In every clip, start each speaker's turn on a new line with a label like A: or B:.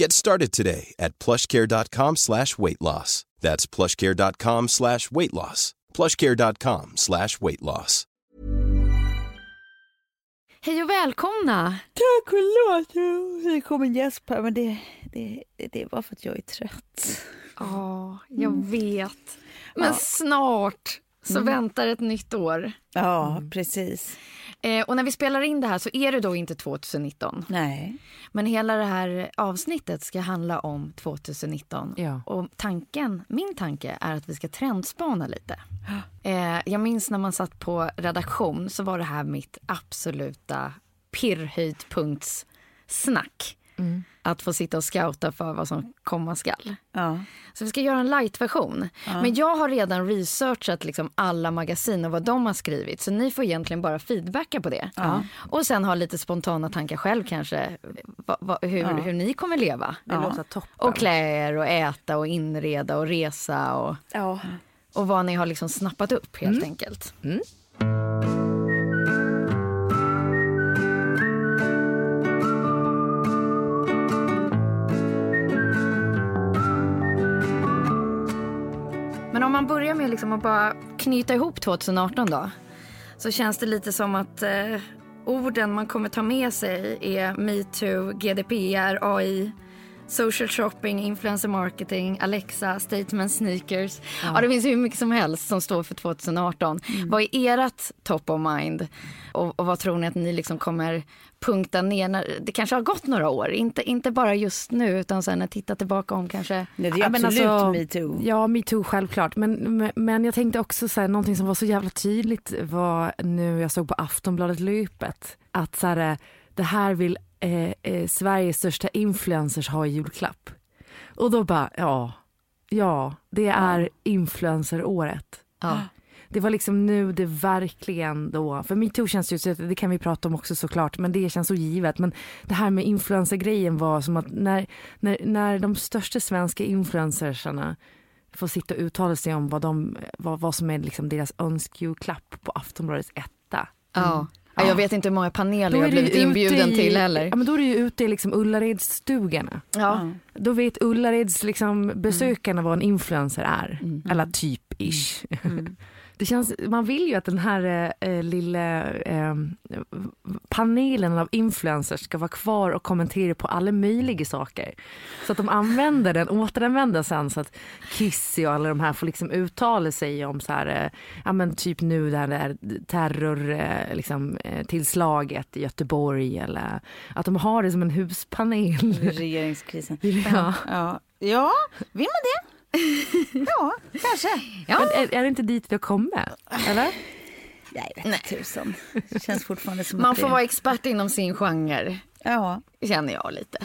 A: Get started today at plushcare.com slash weight loss. That's plushcare.com slash weight loss. plushcare.com slash weight loss.
B: Hej och välkomna!
C: Tack och förlåt, det kom en gäsp här men det, det, det är bara för att jag är trött.
B: Ja, jag vet. Men
C: Ja.
B: snart så väntar ett nytt år.
C: Ja, precis.
B: Eh, och när vi spelar in det här så är det då inte 2019.
C: Nej.
B: Men hela det här avsnittet ska handla om 2019.
D: Ja.
B: Och tanken, min tanke är att vi ska trendspana lite. Eh, jag minns när man satt på redaktion så var det här mitt absoluta pirrhöjdpunktssnack. Att få sitta och scouta för vad som komma skall.
C: Ja.
B: Så vi ska göra en light-version. Men jag har redan researchat liksom alla magasin och vad de har skrivit. Så ni får egentligen bara feedbacka på det. Och sen ha lite spontana tankar själv kanske. Va, va, hur, hur ni kommer leva. Och klä er och äta och inreda och resa. Och,
C: Ja.
B: och vad ni har liksom snappat upp helt enkelt. Men med liksom att bara knyta ihop 2018 då. Så känns det lite som att eh, orden man kommer ta med sig är metoo, GDPR, AI, social shopping, influencer marketing, Alexa, statement sneakers. Ja. det finns hur mycket som helst som står för 2018. Vad är ert top of mind? Och, och vad tror ni att ni liksom kommer punkta ner när det kanske har gått några år? Inte, inte bara just nu utan sen när tittar tillbaka om kanske
C: Nej, det är
D: Ja,
C: absolut
D: alltså,
C: metoo.
D: Ja, metoo självklart. Men, men, men jag tänkte också så här, någonting som var så jävla tydligt var nu jag såg på Aftonbladet-löpet. Att så här, det här vill eh, eh, Sveriges största influencers ha i julklapp. Och då bara, ja, ja, det är influenceråret.
B: Ja.
D: Det var liksom nu det verkligen då, för metoo känns ju, det kan vi prata om också såklart, men det känns så givet. Men det här med influencergrejen var som att när, när, när de största svenska influencersarna får sitta och uttala sig om vad, de, vad, vad som är liksom deras önskejulklapp på Aftonbladets etta.
B: Ja. Ja, jag vet inte hur många paneler jag blivit inbjuden
D: i-
B: till heller.
D: Ja men då är du ju ute i liksom Ullaredsstugorna.
B: Ja.
D: Då vet Ullareds liksom besökarna vad en influencer är. Eller typ ish. Det känns, man vill ju att den här eh, lilla eh, panelen av influencers ska vara kvar och kommentera på alla möjliga saker. Så att de använder den, återanvänder sen så att Kissy och alla de här får liksom uttala sig om så här, eh, ja men typ nu det här där terror, eh, liksom, eh, tillslaget i Göteborg eller att de har det som en huspanel.
C: Regeringskrisen.
D: Ja.
C: Ja, ja vill man det? Ja, kanske.
D: Men är, är det inte dit vi har kommit? Eller?
C: Nej, vet tusan. Det känns fortfarande som
B: Man får
C: det...
B: vara expert inom sin genre,
C: Ja.
B: känner jag lite.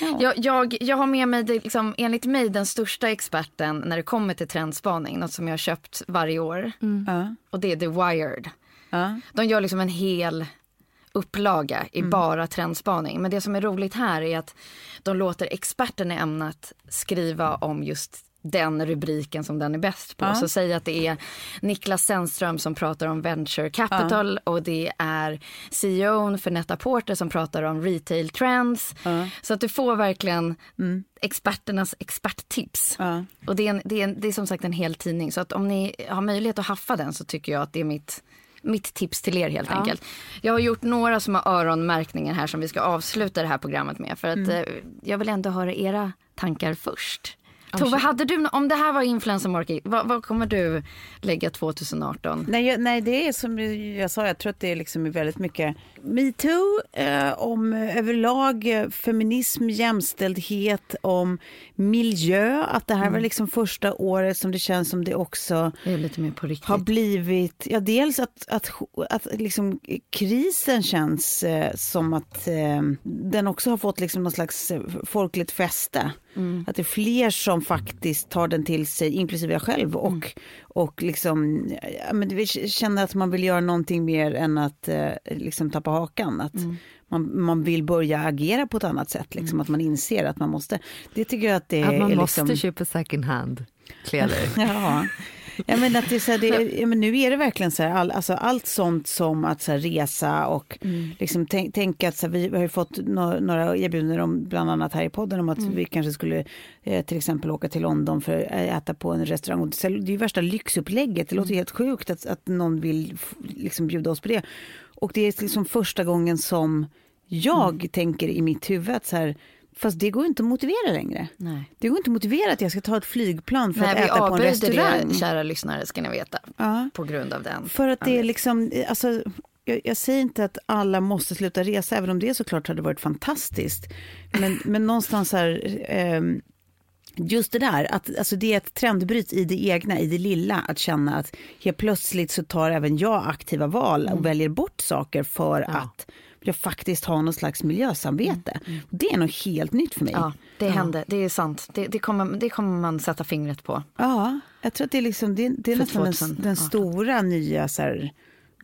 C: Ja.
B: Jag, jag, jag har med mig, det, liksom, enligt mig, den största experten när det kommer till trendspaning. Något som jag har köpt varje år.
C: Ja.
B: Och det är The Wired.
C: Ja.
B: De gör liksom en hel upplaga i bara trendspaning. Men det som är roligt här är att de låter experterna i ämnet skriva om just den rubriken som den är bäst på.
C: Ja.
B: Så säg att det är Niklas Sennström som pratar om venture capital och det är CEOn för Net-A-Porter som pratar om retail trends. Så att du får verkligen experternas experttips.
C: Ja.
B: Och det är, en, det, är en, det är som sagt en hel tidning så att om ni har möjlighet att haffa den så tycker jag att det är mitt mitt tips till er helt enkelt. Jag har gjort några små öronmärkningar här som vi ska avsluta det här programmet med. För att eh, jag vill ändå höra era tankar först. Tove, hade du, om det här var influencer marketing, vad, vad kommer du lägga 2018?
C: Nej, jag, nej, det är som jag sa, jag tror att det är liksom väldigt mycket metoo, eh, om överlag eh, feminism, jämställdhet, om miljö. Att det här var liksom första året som det känns som det också
B: Det
C: har blivit, ja dels att, att, att liksom krisen känns eh, som att eh, den också har fått liksom någon slags eh, folkligt fäste. Att det är fler som faktiskt tar den till sig, inklusive jag själv. Och, och liksom, ja, men vi känner att man vill göra någonting mer än att eh, liksom tappa hakan. Att man, man vill börja agera på ett annat sätt, liksom, att man inser att man måste. Det tycker jag att det
D: Att man
C: är
D: måste
C: liksom...
D: köpa second hand kläder.
C: Ja. Ja, men att det så här, det ja, men nu är det verkligen så här, all, alltså allt sånt som att så här, resa och liksom tänk, tänka att så här, vi har ju fått no, några erbjudanden om, bland annat här i podden om att vi kanske skulle eh, till exempel åka till London för att äta på en restaurang. Och det är ju värsta lyxupplägget, det låter helt sjukt att, att någon vill liksom bjuda oss på det. Och det är liksom första gången som jag tänker i mitt huvud att så här, fast det går inte att motivera längre.
B: Nej.
C: Det går inte att motivera att jag ska ta ett flygplan för
B: Nej,
C: att äta på en restaurang.
B: det, kära lyssnare, ska ni veta.
C: Ja.
B: På grund av den.
C: För att det är liksom, alltså, jag, jag säger inte att alla måste sluta resa, även om det såklart hade varit fantastiskt. Men, men någonstans här, ehm, just det där, att alltså det är ett trendbryt i det egna, i det lilla, att känna att helt plötsligt så tar även jag aktiva val och väljer bort saker för att jag faktiskt har någon slags miljösamvete. Det är något helt nytt för mig.
B: Ja, det hände. Det är sant. Det, det, kommer, det kommer man sätta fingret på.
C: Ja, jag tror att det är, liksom, det, det är nästan den,
B: 2018.
C: den stora nya så här,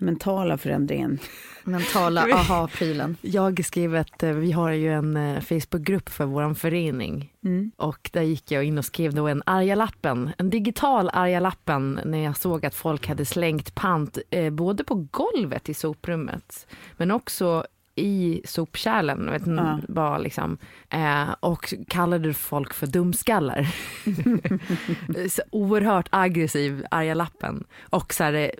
C: mentala förändringen.
B: Mentala aha-prylen.
D: Jag skrev att eh, vi har ju en eh, Facebookgrupp för vår förening och där gick jag in och skrev då en arga-lappen, en digital arga-lappen när jag såg att folk hade slängt pant eh, både på golvet i soprummet men också i sopkärlen, vet
C: Ja.
D: vad liksom, eh, och kallade folk för dumskallar. så oerhört aggressiv arga lappen och så här, eh,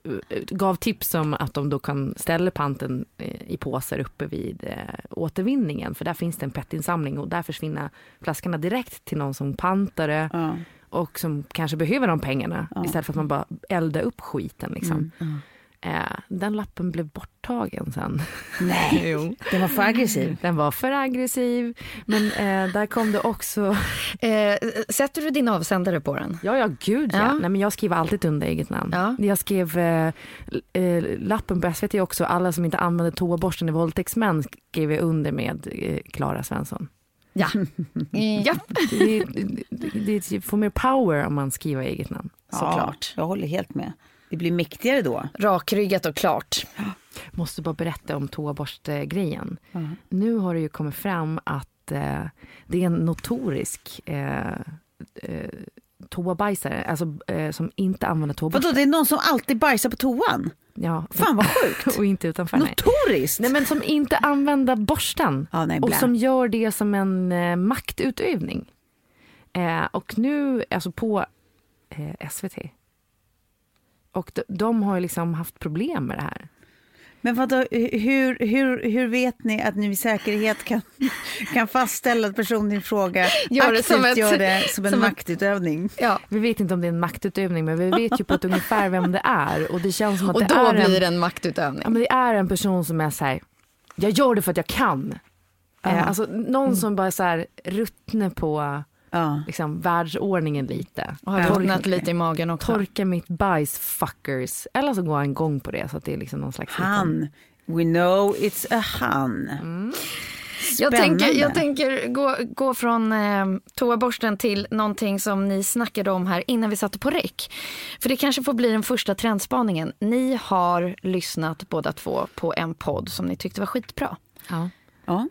D: gav tips om att de då kan ställa panten eh, i påsar uppe vid eh, återvinningen för där finns det en petinsamling och där försvinner flaskorna direkt till någon som pantar det
C: Ja.
D: och som kanske behöver de pengarna
C: Ja.
D: istället för att man bara eldar upp skiten liksom.
C: Mm.
D: Eh, den lappen blev borttagen sen.
C: Nej,
D: jo.
C: den var för aggressiv.
D: Den var för aggressiv men eh, där kom det också
B: Eh, sätter du din avsändare på den?
D: Ja, ja, gud ja.
B: Ja.
D: Nej, men jag skriver alltid under eget namn.
B: Ja.
D: Jag skrev eh, eh, lappen på SVT också, alla som inte använder toaborsten i våldtäktsmän skrev jag under med eh, Klara Svensson.
B: Ja. ja,
D: Det, det, det får mer power om man skriver eget namn.
B: såklart.
C: Ja, jag håller helt med. Det blir mäktigare då.
B: Rakryggat och klart.
D: Måste bara berätta om toaborstgrejen. Nu har det ju kommit fram att eh, det är en notorisk eh, eh, toabajsare, alltså eh, som inte använder toaborste.
C: Vadå, det är någon som alltid bajsar på toan?
D: Ja,
C: Fan vad sjukt.
D: och inte utanför. Nej.
C: Notoriskt.
D: Nej men som inte använder borsten
C: Ja, nej,
D: och som gör det som en eh, maktutövning. Eh, och nu, alltså på eh, SVT. Och de, de har ju liksom haft problem med det här.
C: Men vadå, hur, hur, hur vet ni att ni i säkerhet kan, kan fastställa att personen i fråga
B: Gör det
C: aktivt
B: som ett-
C: gör det som en
B: som ett-
C: maktutövning?
B: Ja.
D: Vi vet inte om det är en maktutövning men vi vet ju på ett ungefär vem det är och det känns som att
B: Och
D: det
B: då
D: är en,
B: blir det en maktutövning.
D: ja, men det är en person som är så här, jag gör det för att jag kan. Eh, alltså någon som bara så här ruttnar på
C: Ja.
D: liksom, världsordningen lite.
B: Och har ruttnat lite i magen också.
D: Torka mitt bajs fuckers. Eller så går han igång på det så att det är liksom någon slags...
C: Han. We know it's a han.
B: Jag
C: Spännande.
B: tänker, jag tänker gå, gå från eh, toaborsten till någonting som ni snackade om här innan vi satte på räck. För det kanske får bli den första trendspaningen. Ni har lyssnat båda två på en podd som ni tyckte var skitbra.
D: Ja.
C: Ja.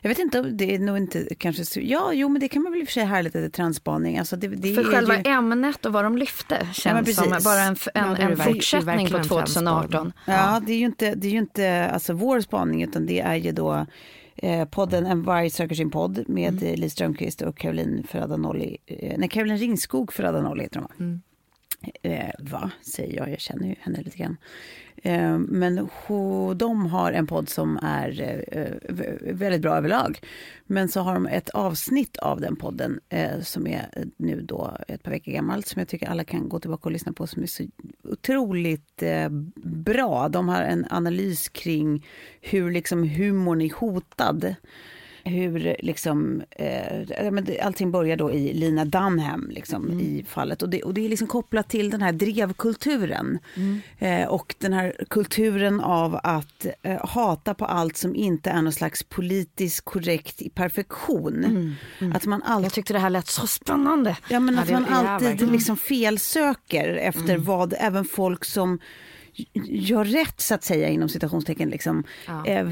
C: Jag vet inte, det är nog inte kanske, ja jo men det kan man väl i och för sig härligt lite transspaning. Alltså det, det
E: För själva
C: ju...
E: ämnet och vad de lyfte känns
C: ja,
E: som bara en, en,
D: ja,
E: en fortsättning på 2018.
C: Ja, ja, det är ju inte, det är ju inte alltså vår spaning utan det är ju då eh, podden En varg söker sin podd med mm. Liz Strömquist och Caroline Ferrada-Nolli. Eh, nej, Caroline Ringskog Ferrada-Nolli heter de mm. eh, Va, säger jag, jag känner ju henne lite grann. Eh, men de har en podd som är eh, väldigt bra överlag. Men så har de ett avsnitt av den podden eh, som är nu då ett par veckor gammalt som jag tycker alla kan gå tillbaka och lyssna på som är så otroligt bra. De har en analys kring hur liksom humorn är hotad hur liksom, eh, allting börjar då i Lina Dunham liksom, mm. i fallet. Och det, och det är liksom kopplat till den här drevkulturen. Mm. Eh, och den här kulturen av att eh, hata på allt som inte är någon slags politiskt korrekt i perfektion. Mm. mm. Att man alltid,
E: Jag tyckte det här lät så spännande.
C: Ja, men ja, att man alltid liksom felsöker efter mm. vad även folk som gör rätt så att säga inom citationstecken liksom, ja. eh,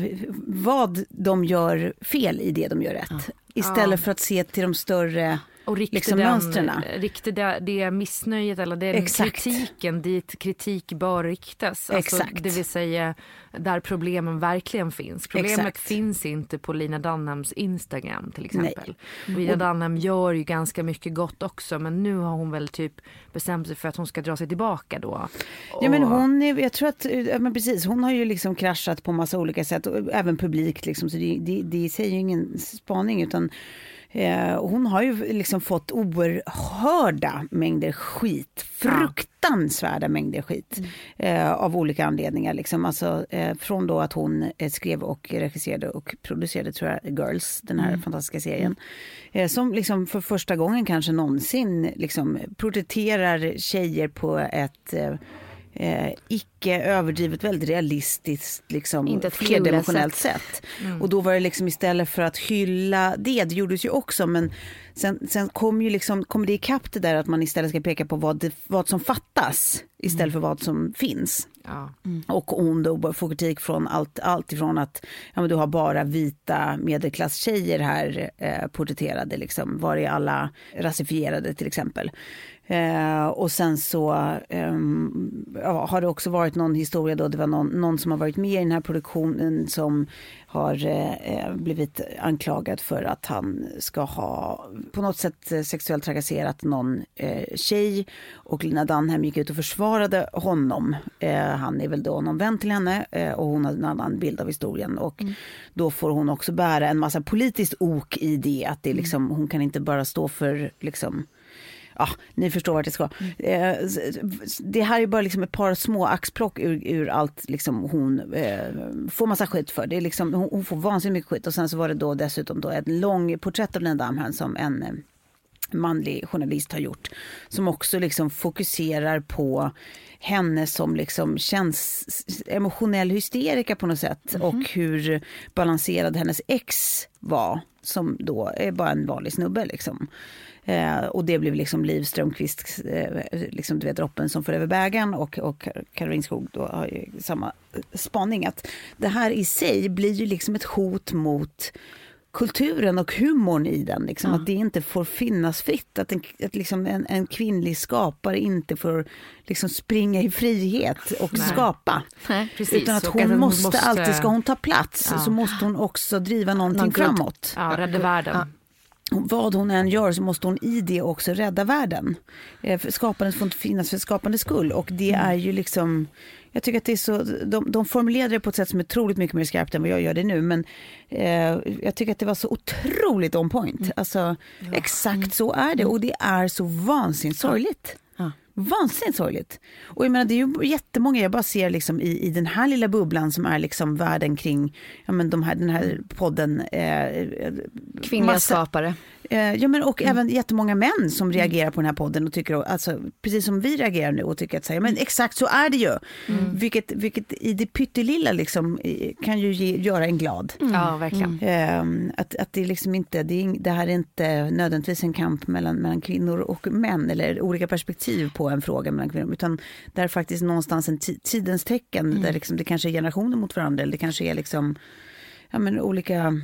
C: vad de gör fel i det de gör rätt. Ja. Istället ja. för att se till de större och rikta liksom den.
D: Rikta det, det missnöjet eller den Exakt. kritiken dit kritik bör riktas. Alltså, Exakt. Det vill säga där problemen verkligen finns. Problemet Exakt. finns inte på Lina Dunhams Instagram till exempel. Nej. Lina Dunham gör ju ganska mycket gott också men nu har hon väl typ bestämt sig för att hon ska dra sig tillbaka då.
C: Ja men hon, är, jag tror att, men precis, hon har ju liksom kraschat på massa olika sätt och även publikt liksom så det, det, det säger ju ingen spaning utan Eh, hon har ju liksom fått oerhörda mängder skit. Fruktansvärda mängder skit. Mm. Eh, av olika anledningar. Liksom. Alltså, eh, från då att hon eh, skrev och regisserade och producerade tror jag, Girls, den här mm. fantastiska serien. Eh, som liksom för första gången kanske någonsin liksom, porträtterar tjejer på ett eh, icke överdrivet väldigt realistiskt, liksom,
E: Inte ett
C: flerdimensionellt sätt. sätt. Mm. Och då var det liksom istället för att hylla det, det gjordes ju också, men sen, sen kom ju liksom, kom det ikapp det där att man istället ska peka på vad, det, vad som fattas istället mm. för vad som finns. Ja. Mm. Och hon då får kritik från allt, allt ifrån att ja, men du har bara vita medelklasstjejer här eh, porträtterade, liksom. var är alla rasifierade till exempel. Eh, och sen så eh, har det också varit någon historia då, det var någon, någon, som har varit med i den här produktionen som har eh, blivit anklagad för att han ska ha på något sätt sexuellt trakasserat någon eh, tjej och Lina Dunham gick ut och försvarade honom. Eh, han är väl då någon vän till henne eh, och hon har en annan bild av historien och mm. då får hon också bära en massa politiskt ok i det att det liksom, hon kan inte bara stå för liksom ja, ni förstår vart jag ska. Mm. det här är bara liksom ett par små axplock ur, ur allt liksom hon eh, får massa skit för. Det är liksom, hon, hon får vansinnigt mycket skit och sen så var det då dessutom då ett lång porträtt av Linda Amhern som en eh, manlig journalist har gjort. Som också liksom fokuserar på henne som liksom känns emotionell hysterika på något sätt mm -hmm. och hur balanserad hennes ex var som då är bara en vanlig snubbe liksom. Eh, och det blev liksom Liv Strömqvist, eh, liksom, du vet droppen som för över bägaren och, och Caroline Skog då har ju samma spaning. Att det här i sig blir ju liksom ett hot mot kulturen och humorn i den. Liksom, mm. Att det inte får finnas fritt. Att, en, att liksom en, en kvinnlig skapare inte får liksom springa i frihet och Nej. skapa. Nej, Utan att hon, måste, måste, alltid, ska hon ta plats ja. så måste hon också driva någonting Någon framåt.
D: Ja, rädda världen. Ja
C: vad hon än gör så måste hon i det också rädda världen. Eh, skapandet får inte finnas för skapandets skull och det mm. är ju liksom jag tycker att det är så, de, de formulerade det på ett sätt som är otroligt mycket mer skarpt än vad jag gör det nu. Men eh, jag tycker att det var så otroligt on point. Mm. Alltså, ja. Exakt mm. så är det och det är så vansinnigt sorgligt. Vansinnigt sorgligt. Och jag menar, det är ju jättemånga, jag bara ser liksom i, i den här lilla bubblan som är liksom världen kring ja, men de här, den här podden. Eh,
E: Kvinnliga massa, skapare.
C: Eh, ja, men och mm. även jättemånga män som mm. reagerar på den här podden och tycker, alltså, precis som vi reagerar nu och tycker att säga, men mm. exakt så är det ju. Mm. Vilket, vilket i det pyttelilla liksom, kan ju ge, göra en glad.
D: Mm. Ja, verkligen.
C: Eh, att, att det, liksom inte, det, är, det här är inte nödvändigtvis en kamp mellan, mellan kvinnor och män eller olika perspektiv på en fråga mellan kvinnor, utan det är faktiskt någonstans en tidens tecken där liksom, det kanske är generationer mot varandra eller det kanske är liksom, ja, men olika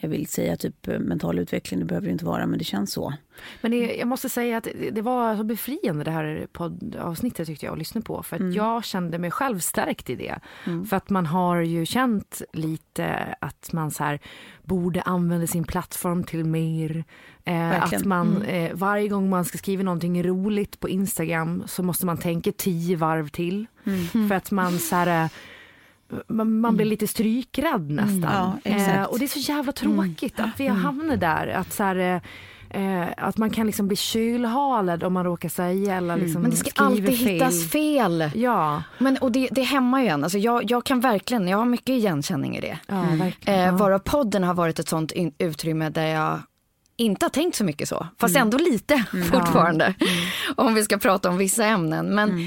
C: jag vill säga typ eh, mental utveckling, det behöver det inte vara men det känns så.
D: Men det, jag måste säga att det var så befriande det här poddavsnittet tyckte jag att lyssna på. För att mm. jag kände mig själv stärkt i det. Mm. För att man har ju känt lite att man så här, borde använda sin plattform till mer. Eh, att man mm. eh, varje gång man ska skriva någonting roligt på Instagram så måste man tänka tio varv till. Mm. För att man så här, man, man blir mm. lite strykrädd nästan.
C: Ja, eh,
D: och det är så jävla tråkigt att vi har hamnat där. Att så här, eh, Eh, att man kan liksom bli kylhalad om man råkar säga eller mm. liksom
B: Men det ska alltid
D: fel.
B: hittas fel.
D: Ja.
B: Men, och det, det hämmar ju en. Alltså jag, jag kan verkligen, jag har mycket igenkänning i det.
D: Ja, mm. eh,
B: varav podden har varit ett sånt in, utrymme där jag inte har tänkt så mycket så, fast mm. ändå lite mm. fortfarande. Mm. Om vi ska prata om vissa ämnen. Men mm.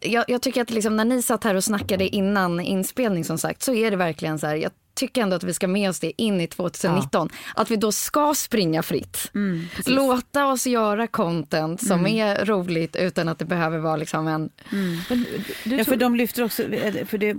B: jag, jag, tycker att liksom, när ni satt här och snackade innan inspelning som sagt så är det verkligen så här, jag tycker ändå att vi ska med oss det in i 2019. Ja. Att vi då ska springa fritt. Mm, Låta oss göra content som mm. är roligt utan att det behöver vara liksom en...
C: Mm. Men, du, ja, för de lyfter också, för det,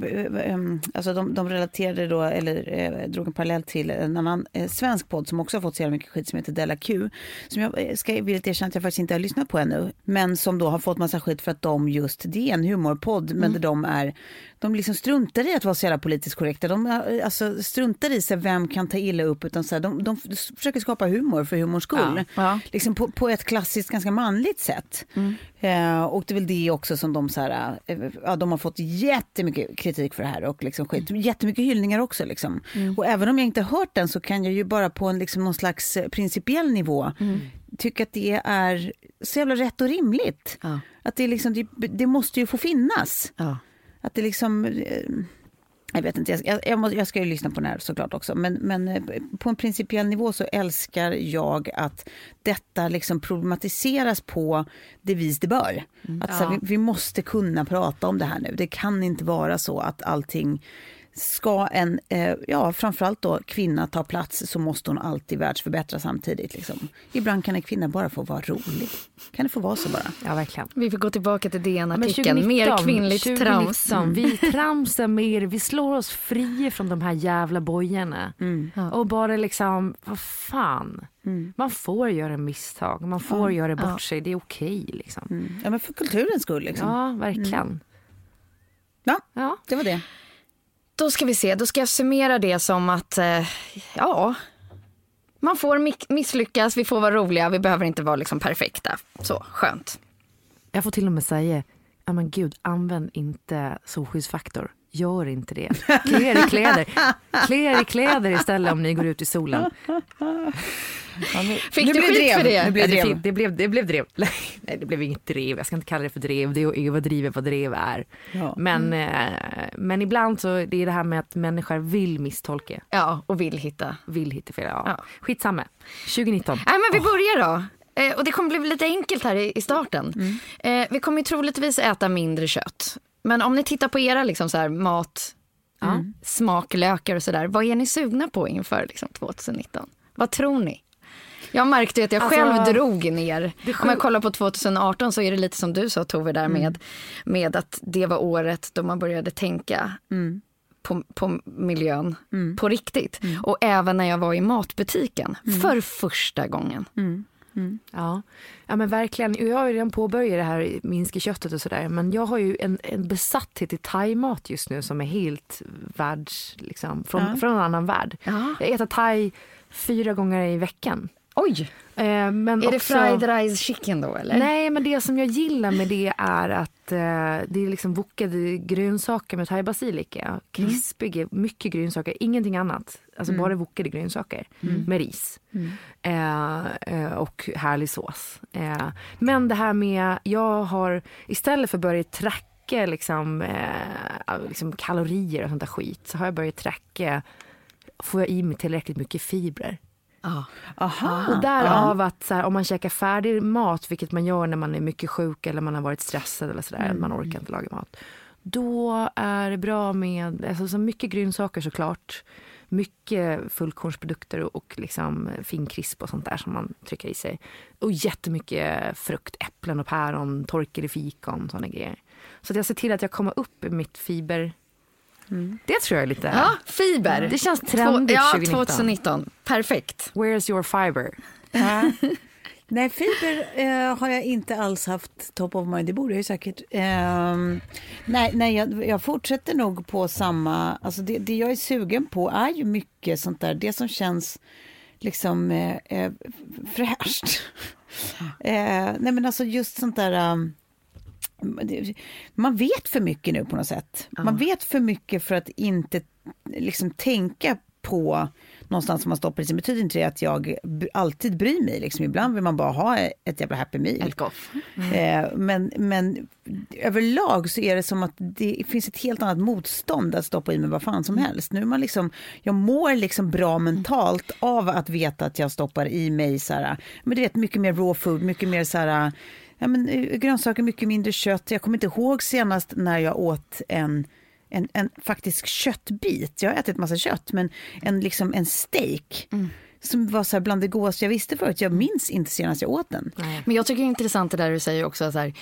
C: ehm, alltså de, de relaterade då, eller eh, drog en parallell till en annan eh, svensk podd som också har fått så jävla mycket skit som heter Della Q. Som jag eh, ska villigt erkänna att jag faktiskt inte har lyssnat på ännu. Men som då har fått massa skit för att de just, det är en humorpodd, men mm. de är de liksom struntar i att vara så jävla politiskt korrekta. De alltså, struntar i sig vem kan ta illa upp. Utan så här, de, de försöker skapa humor för humors skull. Ja, ja. Liksom på, på, ett klassiskt, ganska manligt sätt. Mm. Eh, och det är väl det också som de, så här, eh, ja, de har fått jättemycket kritik för det här. Och liksom skit. Mm. Jättemycket hyllningar också. Liksom. Mm. Och även om jag inte hört den så kan jag ju bara på en, liksom, någon slags principiell nivå mm. tycka att det är så jävla rätt och rimligt. Ja. Att det, liksom, det, det måste ju få finnas. Ja. Att det liksom... Eh, jag vet inte, jag, jag, måste, jag ska ju lyssna på den här såklart också. Men, men eh, på en principiell nivå så älskar jag att detta liksom problematiseras på det vis det bör. Mm. Att, ja. här, vi, vi, måste kunna prata om det här nu. Det kan inte vara så att allting ska en, eh, ja framförallt då kvinna ta plats så måste hon alltid världsförbättra samtidigt. Liksom. Ibland kan en kvinna bara få vara rolig. Kan det få vara så bara?
D: Ja verkligen.
B: Vi får gå tillbaka till DN-artikeln. Mer kvinnligt 2019, trams.
D: Mm. Vi tramsar mer, vi slår oss fria från de här jävla bojorna. Mm. Och bara liksom, vad fan. Mm. Man får göra misstag, man får ja. göra bort ja. sig, det är okej. Okay, liksom.
C: Mm. Ja men för kulturens skull. Liksom.
D: Ja verkligen. Mm.
C: Ja, ja, det var det.
B: Då ska vi se, då ska jag summera det som att, eh, ja, man får misslyckas, vi får vara roliga, vi behöver inte vara liksom perfekta. Så, skönt.
D: Jag får till och med säga, ja men gud, använd inte solskyddsfaktor. Gör inte det. Klä er i kläder. Klä er i kläder istället om ni går ut i solen.
B: Ja, nu, Fick nu du skit drev. för det?
D: Nu blev drev. Det, blev, det blev drev. Nej, det blev inget drev. Jag ska inte kalla det för drev. Det är att överdriva vad drev är. Ja. Men, mm. eh, men ibland så det är det här med att människor vill misstolka.
B: Ja, och vill hitta.
D: Vill hitta fel. Ja. Ja. Skitsamma. 2019.
B: Nej, men vi börjar då. Eh, och det kommer bli lite enkelt här i, starten. Mm. Eh, vi kommer ju troligtvis äta mindre kött. Men om ni tittar på era liksom så här, mat, mm. smaklökar och sådär. Vad är ni sugna på inför liksom, 2019? Vad tror ni? Jag märkte att jag alltså, själv drog ner. Om jag kollar på 2018 så är det lite som du sa Tove där mm. med, med att det var året då man började tänka mm. på, på miljön mm. på riktigt. Mm. Och även när jag var i matbutiken mm. för första gången.
D: Mm. Ja. ja men verkligen. Jag har ju redan påbörjat det här minska köttet och sådär. Men jag har ju en, en besatthet i thaimat just nu som är helt världs, liksom, från, ja. från en annan värld. Ja. Jag äter thai fyra gånger i veckan.
B: Oj! Eh, men är också... det fried rice chicken då eller?
D: Nej, men det som jag gillar med det är att eh, det är liksom wokade grönsaker med thai-basilika. Krispiga, mm. mycket grönsaker, ingenting annat. Alltså mm. bara wokade grönsaker mm. med ris. Mm. Eh, eh, och härlig sås. Eh, men det här med, jag har istället för att börja tracka liksom, eh, liksom kalorier och sånt där skit så har jag börjat tracka, får jag i mig tillräckligt mycket fibrer?
B: Ah.
D: Aha. Och därav att så här, om man käkar färdig mat, vilket man gör när man är mycket sjuk eller man har varit stressad eller sådär, mm. man orkar inte laga mat. Då är det bra med alltså, så mycket grönsaker såklart. Mycket fullkornsprodukter och liksom finkrisp och sånt där som man trycker i sig. Och jättemycket frukt, äpplen och päron, torkade fikon, sådana grejer. Så att jag ser till att jag kommer upp i mitt fiber Det tror jag är lite...
B: Ja, fiber.
D: Det känns
B: Två,
D: trendigt
B: ja,
D: 2019.
B: 2019. Perfekt.
D: Where's your fiber?
C: Nej, fiber eh, har jag inte alls haft top of mind. Det borde jag ju säkert. Ehm, nej, nej jag, jag fortsätter nog på samma... Alltså det, det jag är sugen på är ju mycket sånt där. Det som känns liksom eh, eh, fräscht. eh, nej, men alltså just sånt där... um, man vet för mycket nu på något sätt. Man vet för mycket för att inte liksom tänka på någonstans som man stoppar i sin betyder inte det att jag alltid bryr mig. Liksom. Ibland vill man bara ha ett jävla happy meal. Eh, men, men överlag så är det som att det finns ett helt annat motstånd att stoppa i mig vad fan som helst. Nu är man liksom, jag mår liksom bra mentalt av att veta att jag stoppar i mig så här, men du vet mycket mer raw food, mycket mer så här, ja, men, eh, grönsaker, mycket mindre kött. Jag kommer inte ihåg senast när jag åt en en, en faktisk köttbit. Jag har ätit massa kött, men en, liksom en steak som var så här bland det godaste jag visste förut. Jag minns inte senast jag åt den.
B: Men jag tycker det är intressant det där du säger också, så här,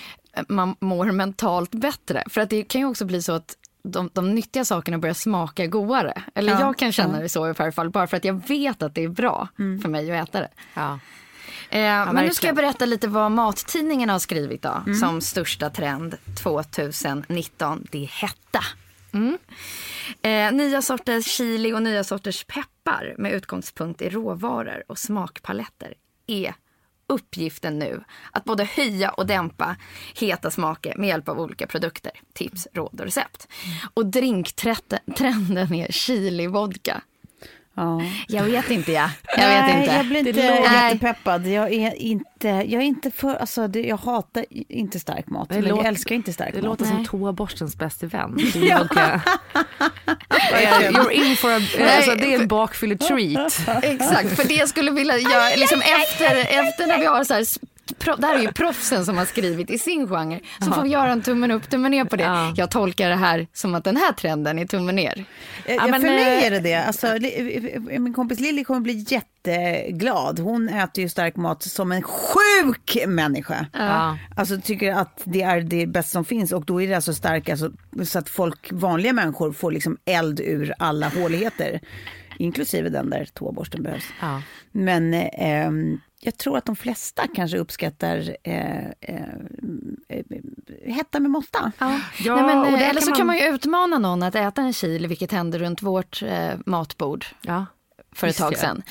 B: man mår mentalt bättre. För att det kan ju också bli så att de, de nyttiga sakerna börjar smaka godare. Eller
C: Ja,
B: jag kan känna
C: ja.
B: det så i alla fall, bara för att jag vet att det är bra för mig att äta det.
D: Ja.
B: Eh, men nu ska jag berätta lite vad mattidningarna har skrivit då, som största trend 2019. Det är hetta. Mm. Eh, nya sorters chili och nya sorters peppar med utgångspunkt i råvaror och smakpaletter är uppgiften nu att både höja och dämpa heta smaker med hjälp av olika produkter, tips, råd och recept. Och drinktrenden är chili-vodka.
C: Ja.
B: Jag vet inte, ja. Jag vet
C: Nej,
B: inte.
C: jag blir inte
B: Det låter-
C: jättepeppad. Jag är inte, jag är inte för, alltså det, jag hatar inte stark mat.
D: Det
C: men
D: låter-
C: jag älskar inte stark
D: Det
C: mat.
D: låter
B: Nej.
D: som toaborstens bästa vän. ja. You're in for a... Alltså, det är en bakfylletreat.
B: Exakt, för det jag skulle vilja göra liksom efter, efter när vi har så här, det här är ju proffsen som har skrivit i sin genre, så får vi göra en tummen upp, tummen ner på det.
D: Ja.
B: Jag tolkar det här som att den här trenden är tummen ner.
D: Ja, men,
C: för mig
D: eh,
C: är det det. Alltså, eh, min kompis Lilly kommer bli jätteglad. Hon äter ju stark mat som en sjuk människa.
D: Ja.
C: Alltså tycker att det är det bästa som finns och då är det alltså starkt alltså, så att folk, vanliga människor får liksom eld ur alla håligheter. Inklusive den där toaborsten behövs.
D: Ja.
C: Men eh, ehm, jag tror att de flesta kanske uppskattar eh, eh, eh, hetta med måtta.
D: Ja,
B: Nej, men, eh, eller så
D: man-
B: kan man ju utmana någon att äta en chili, vilket hände runt vårt eh, matbord
D: Ja.
B: För ett tag
D: det.
B: sedan.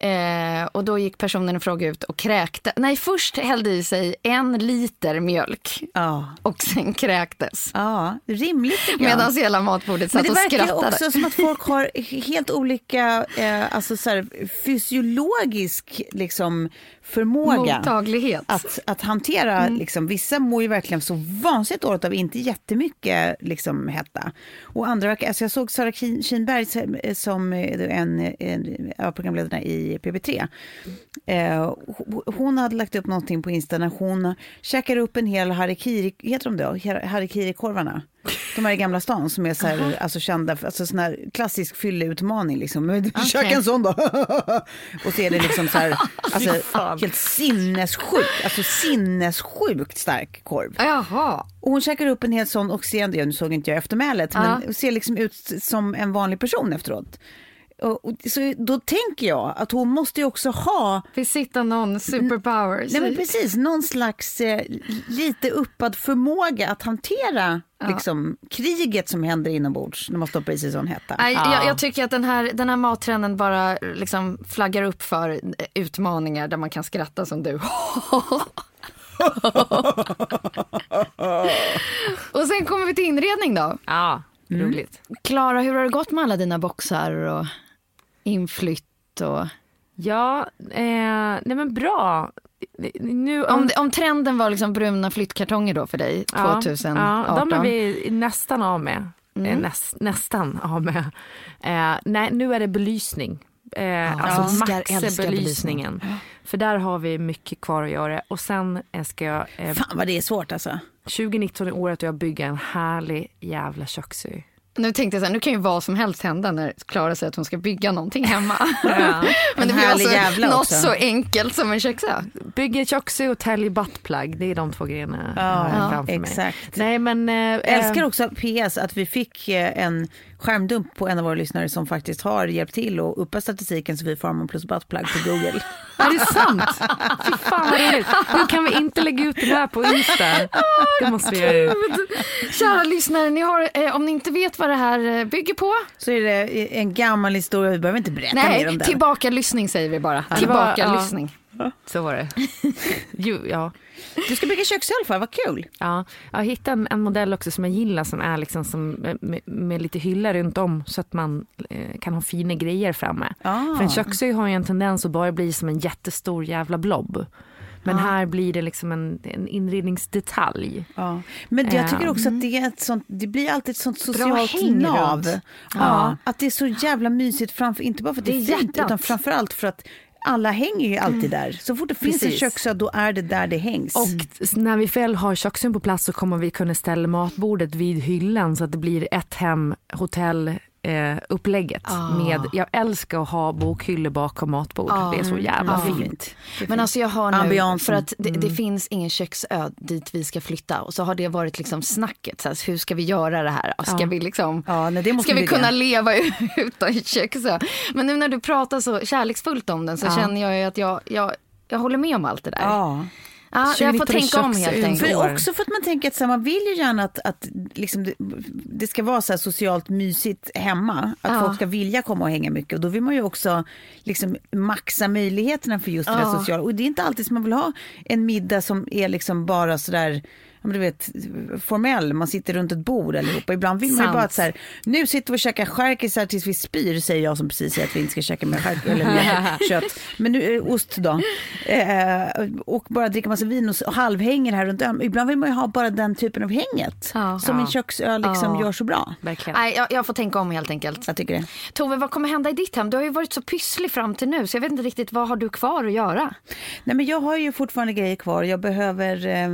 B: Eh, och då gick personen i fråga ut och kräkte. Nej, först hällde i sig en liter mjölk
C: Ja,
B: och sen kräktes.
C: ja rimligt.
B: Medan hela matbordet satt
C: det
B: och
C: verkar ju
B: skrattade.
C: också som att folk har helt olika eh, alltså så här, fysiologisk liksom, förmåga.
B: Mottaglighet.
C: Att, att hantera, liksom, vissa mår ju verkligen så vansinnigt dåligt av inte jättemycket liksom, hetta. Och andra, verkar- alltså jag såg Sara som, som eh, en, en av programledarna i PP3. Eh, ho- hon hade lagt upp någonting på Insta när hon käkar upp en hel harikiri, heter de det? Harikiri-korvarna. De här i Gamla stan som är så här, alltså kända alltså sån här klassisk fylleutmaning liksom. Men Käka en sån då. och så är det liksom så här, alltså helt sinnessjukt, alltså sinnessjukt stark korv.
B: Jaha.
C: Och hon käkar upp en hel sån och ser, nu såg inte jag eftermälet,
B: Ja.
C: men ser liksom ut som en vanlig person efteråt. Och, och, så då tänker jag att hon måste ju också ha
B: Besitta någon superpower.
C: Nej men precis, någon slags eh, lite uppad förmåga att hantera liksom, kriget som händer inombords när man stoppar i sig sån hetta.
B: Nej, jag, jag tycker att den här, den här mattrenden bara liksom flaggar upp för eh, utmaningar där man kan skratta som du. och sen kommer vi till inredning då.
D: Ja, roligt.
B: Klara, hur har det gått med alla dina boxar och inflytt? Och...
D: Ja, eh, nej men bra. Nu,
B: Om, det- om trenden var liksom bruna flyttkartonger då för dig
D: Ja,
B: 2018?
D: Ja, de är vi nästan av med. Eh, Näst, nästan av med. Eh, nej, nu är det belysning. Eh, alltså
B: älskar-
D: max
B: älskar
D: belysningen. För där har vi mycket kvar att göra. Och sen eh, ska jag, eh,
C: Fan vad det är svårt alltså.
D: 2019 är året då jag bygger en härlig jävla köksö.
B: Nu tänkte jag så här, nu kan ju vad som helst hända när Klara säger att hon ska bygga någonting hemma.
D: Ja.
B: Men det blir alltså
C: jävla
B: något
C: också.
B: så enkelt som en köksö.
D: Bygger köksö och täljer buttplug, det är de två grejerna
C: Ja,
D: framför mig.
C: exakt.
D: Nej men... Eh,
C: Jag älskar också PS att vi fick eh, en skärmdump på en av våra lyssnare som faktiskt har hjälpt till att uppa statistiken Sofie Farman plus buttplug på Google.
D: Är det sant? Fy fan vad roligt. Hur kan vi inte lägga ut det här på Insta? Det måste vi göra.
B: Kära lyssnare, ni har, eh, om ni inte vet vad det här eh, bygger på,
C: Så är det en gammal historia, vi behöver inte berätta mer om
B: nej,
C: den.
B: tillbaka lyssning säger vi bara. Tillbaka
D: ja.
B: lyssning.
D: Så var det. Jo, ja.
C: Du ska bygga köks i alla fall, vad kul.
D: Ja, jag hittade en, en modell också som jag gillar som är liksom som, med, med lite hyllor runt om så att man eh, kan ha fina grejer framme.
C: Ah.
D: För en köksö har ju en tendens att bara bli som en jättestor jävla blob. Men här blir det liksom en, en inredningsdetalj.
C: Ja. Men jag tycker
D: Ja.
C: också att det, är ett sånt, det blir alltid ett sånt socialt nav. Ja. Att det är så jävla mysigt, framför, inte bara för att det
B: Det är
C: fint
B: hjärtat.
C: utan framförallt för att alla hänger ju alltid där. Så fort det finns en
D: Precis.
C: köksö då är det där det hängs.
D: Och när vi väl har köksön på plats så kommer vi kunna ställa matbordet vid hyllan så att det blir ett hem, hotell, eh, upplägget. Med, jag älskar att ha bokhyllor bakom matbord. Det är så jävla
C: Ja,
D: fint.
B: Men
C: fint.
B: alltså jag har nu,
C: Ambiansen.
B: för att det, det finns ingen köksö dit vi ska flytta och så har det varit liksom snacket, så här, hur ska vi göra det här? Ska
D: Ja.
B: vi liksom,
C: Ja, nej, det måste
B: ska vi kunna leva utan köksö? Men nu när du pratar så kärleksfullt om den så känner jag ju att jag, jag, jag håller med om allt det där.
C: Ja.
B: Ja, jag får
D: 20
B: tänka om helt enkelt.
C: För också för att man tänker att så här, man vill ju gärna att, att liksom det, det ska vara så här socialt mysigt hemma. Att
B: Ja.
C: folk ska vilja komma och hänga mycket. Och då vill man ju också liksom maxa möjligheterna för just det
B: Ja.
C: där sociala. Och det är inte alltid som man vill ha en middag som är liksom bara sådär men du vet, formell, man sitter runt ett bord allihopa. Ibland vill man ju bara att så här, nu sitter vi och käkar charkisar tills vi spyr, säger jag som precis säger att vi inte ska käka mer chark eller mer kött. Men nu är det ost då. Eh, och bara dricka massa vin och, och halvhänger här runt om. Ibland vill man ju ha bara den typen av hänget.
B: Ja.
C: Som en
D: Ja.
C: köksö liksom
B: Ja.
C: gör så bra.
D: Verkligen.
B: Nej, jag, jag får tänka om helt enkelt.
C: Jag tycker det.
B: Tove, vad kommer hända i ditt hem? Du har ju varit så pysslig fram till nu så jag vet inte riktigt vad har du kvar att göra?
C: Nej men jag har ju fortfarande grejer kvar. Jag behöver eh,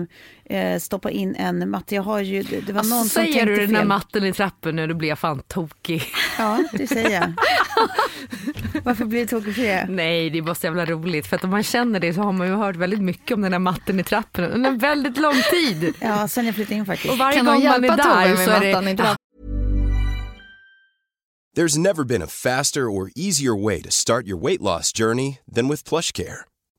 C: eh, stoppa in en matte. Jag har ju, det, var någon som
D: Säger
C: tänkte
D: du den här
C: fel.
D: matten i trappen nu, då blir jag fan tokig.
C: Ja, det säger jag. Varför blir det tokigt för det?
D: Nej, det är bara så jävla roligt. För att om man känner det så har man ju hört väldigt mycket om den här matten i trappen under en väldigt lång tid.
C: Ja, sen jag flyttade in faktiskt.
D: Och varje
B: Kan någon
D: gång man är där så är det...
B: trappen?
A: There's never been a faster or easier way to start your weight loss journey than with PlushCare.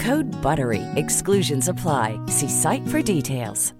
F: Code BUTTERY. Exclusions apply. See site for details.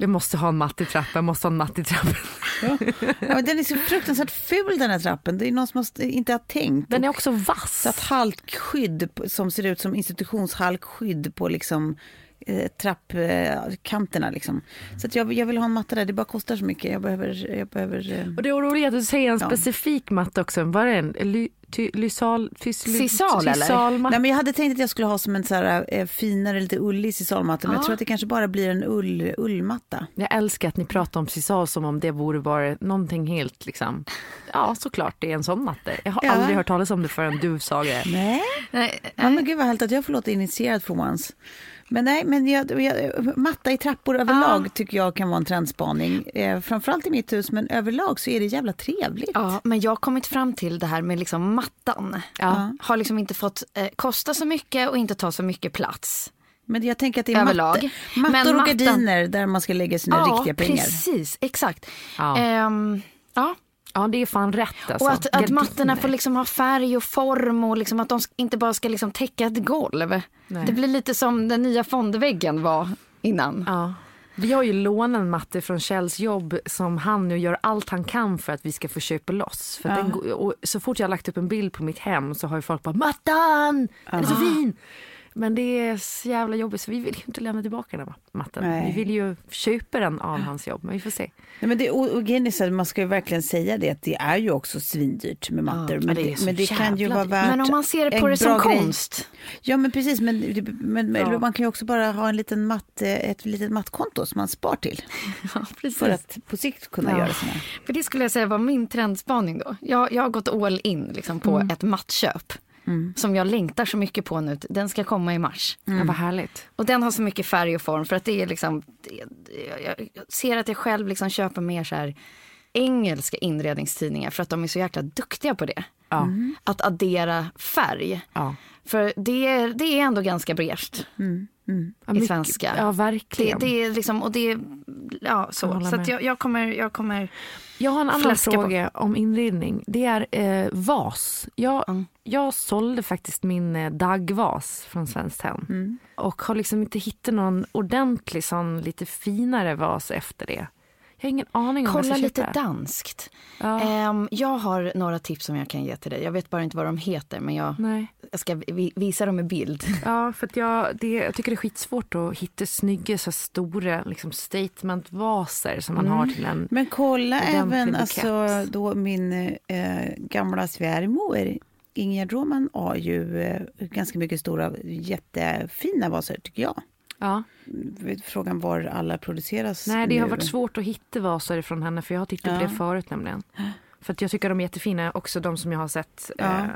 D: Vi måste ha en matt i trappen, jag måste ha en matt i trappen.
C: Ja, men den är så fruktansvärt ful den här trappen. Det är någon som inte har tänkt.
D: Den är också vass.
C: Så att halkskydd som ser ut som institutionshalkskydd på liksom eh, trappkanterna. liksom. Så att jag, jag vill ha en matta där, det bara kostar så mycket. Jag behöver... Jag behöver eh,
D: Och det är roligt att du säger en
C: Ja.
D: specifik matta också. Var det en ly, ty, lysal, fys, ly,
B: Sisal, eller?
D: sysalmatta?
C: Nej, men jag hade tänkt att jag skulle ha som en så här, eh, finare, lite ullig sisalmatta. Men jag
D: Ja.
C: tror att det kanske bara blir en ull, ullmatta.
D: Jag älskar att ni pratar om sisal som om det vore bara någonting helt liksom. Ja, såklart det är en sån matta. Jag har
C: Ja.
D: aldrig hört talas om det förrän du sa det.
C: Nej.
B: Nej,
C: Ja, men gud vad härligt att jag får låta initierad för once. Men nej, men jag, jag, matta i trappor överlag tycker jag kan vara en trendspaning. Eh, framförallt i mitt hus, men överlag så är det jävla trevligt.
B: Ja, men jag har kommit fram till det här med liksom mattan.
D: Ja.
B: Har liksom inte fått eh, kosta så mycket och inte ta så mycket plats.
C: Men jag tänker att det är
B: Överlag.
C: matte, mattor
B: Men
C: och
B: mattan-
C: gardiner där man ska lägga sina riktiga pengar.
B: precis. Exakt.
D: Ja.
B: Ehm, ja.
D: Ja det är fan rätt alltså.
B: Och att, att mattorna får liksom ha färg och form och liksom att de inte bara ska liksom täcka ett golv.
D: Nej.
B: Det blir lite som den nya fondväggen var innan.
D: Ja. Vi har ju lånat en matte från Kjells jobb som han nu gör allt han kan för att vi ska få köpa loss. För att den, och så fort jag har lagt upp en bild på mitt hem så har ju folk bara “mattan, den är så fin”. Men det är så jävla jobbigt så vi vill ju inte lämna tillbaka den här matten.
C: Nej.
D: Vi vill ju köpa den av hans jobb men vi får se.
C: Nej, men det, och, och att man ska ju verkligen säga det att det är ju också svindyrt med mattor. men,
B: det
C: men det kan ju vara värt
B: Men om man ser på det som
C: grej.
B: konst.
C: Ja men precis, men, men
D: Ja.
C: man kan ju också bara ha en liten matt, ett litet mattkonto som man spar till.
B: Ja, precis.
C: För att på sikt kunna
D: Ja.
C: göra sådana.
B: För det skulle jag säga var min trendspaning då. Jag, jag har gått all in liksom, på
C: Mm.
B: ett mattköp. Som jag längtar så mycket på nu. Den ska komma i mars.
D: Ja, vad härligt.
B: Och den har så mycket färg och form för att det är liksom, det, jag jag ser att jag själv liksom köper mer så här engelska inredningstidningar för att de är så jäkla duktiga på det.
D: Ja.
B: Att addera färg.
D: Ja.
B: För det, är- det är ändå ganska
D: Ja,
B: i
D: mycket-
B: svenska.
D: Ja
B: Det,
D: verkligen.
B: det är liksom, och det, ja
D: Jag
B: så.
D: håller
B: Så att jag, jag kommer, jag kommer,
D: Jag har en annan
B: Fläska på.
D: fråga om inredning. Det är eh, vas. Jag,
B: Mm.
D: jag sålde faktiskt min eh, daggvas från Svenskt Tenn.
B: Mm.
D: Och har liksom inte hittat någon ordentlig sån lite finare vas efter det. Jag har ingen aning om vad jag
B: kolla
D: ska
B: lite
D: köpa.
B: danskt.
D: Ja.
B: Ehm, jag har några tips som jag kan ge till dig. Jag vet bara inte vad de heter men jag,
D: Nej.
B: jag ska vi, visa dem i bild.
D: Ja, för att jag, det, jag tycker det är skitsvårt att hitta snygga så stora liksom statementvaser som man har till en...
C: Men kolla även alltså, då min eh, gamla svärmor Ingegerd Roman har ju eh, ganska mycket stora jättefina vaser tycker jag.
D: Ja.
C: Frågan var alla produceras
D: Nej, det har
C: nu.
D: varit svårt att hitta vaser från henne för jag har tittat på
C: Ja.
D: det förut nämligen. För att jag tycker de är jättefina, också de som jag har sett.
C: Ja.
D: Eh,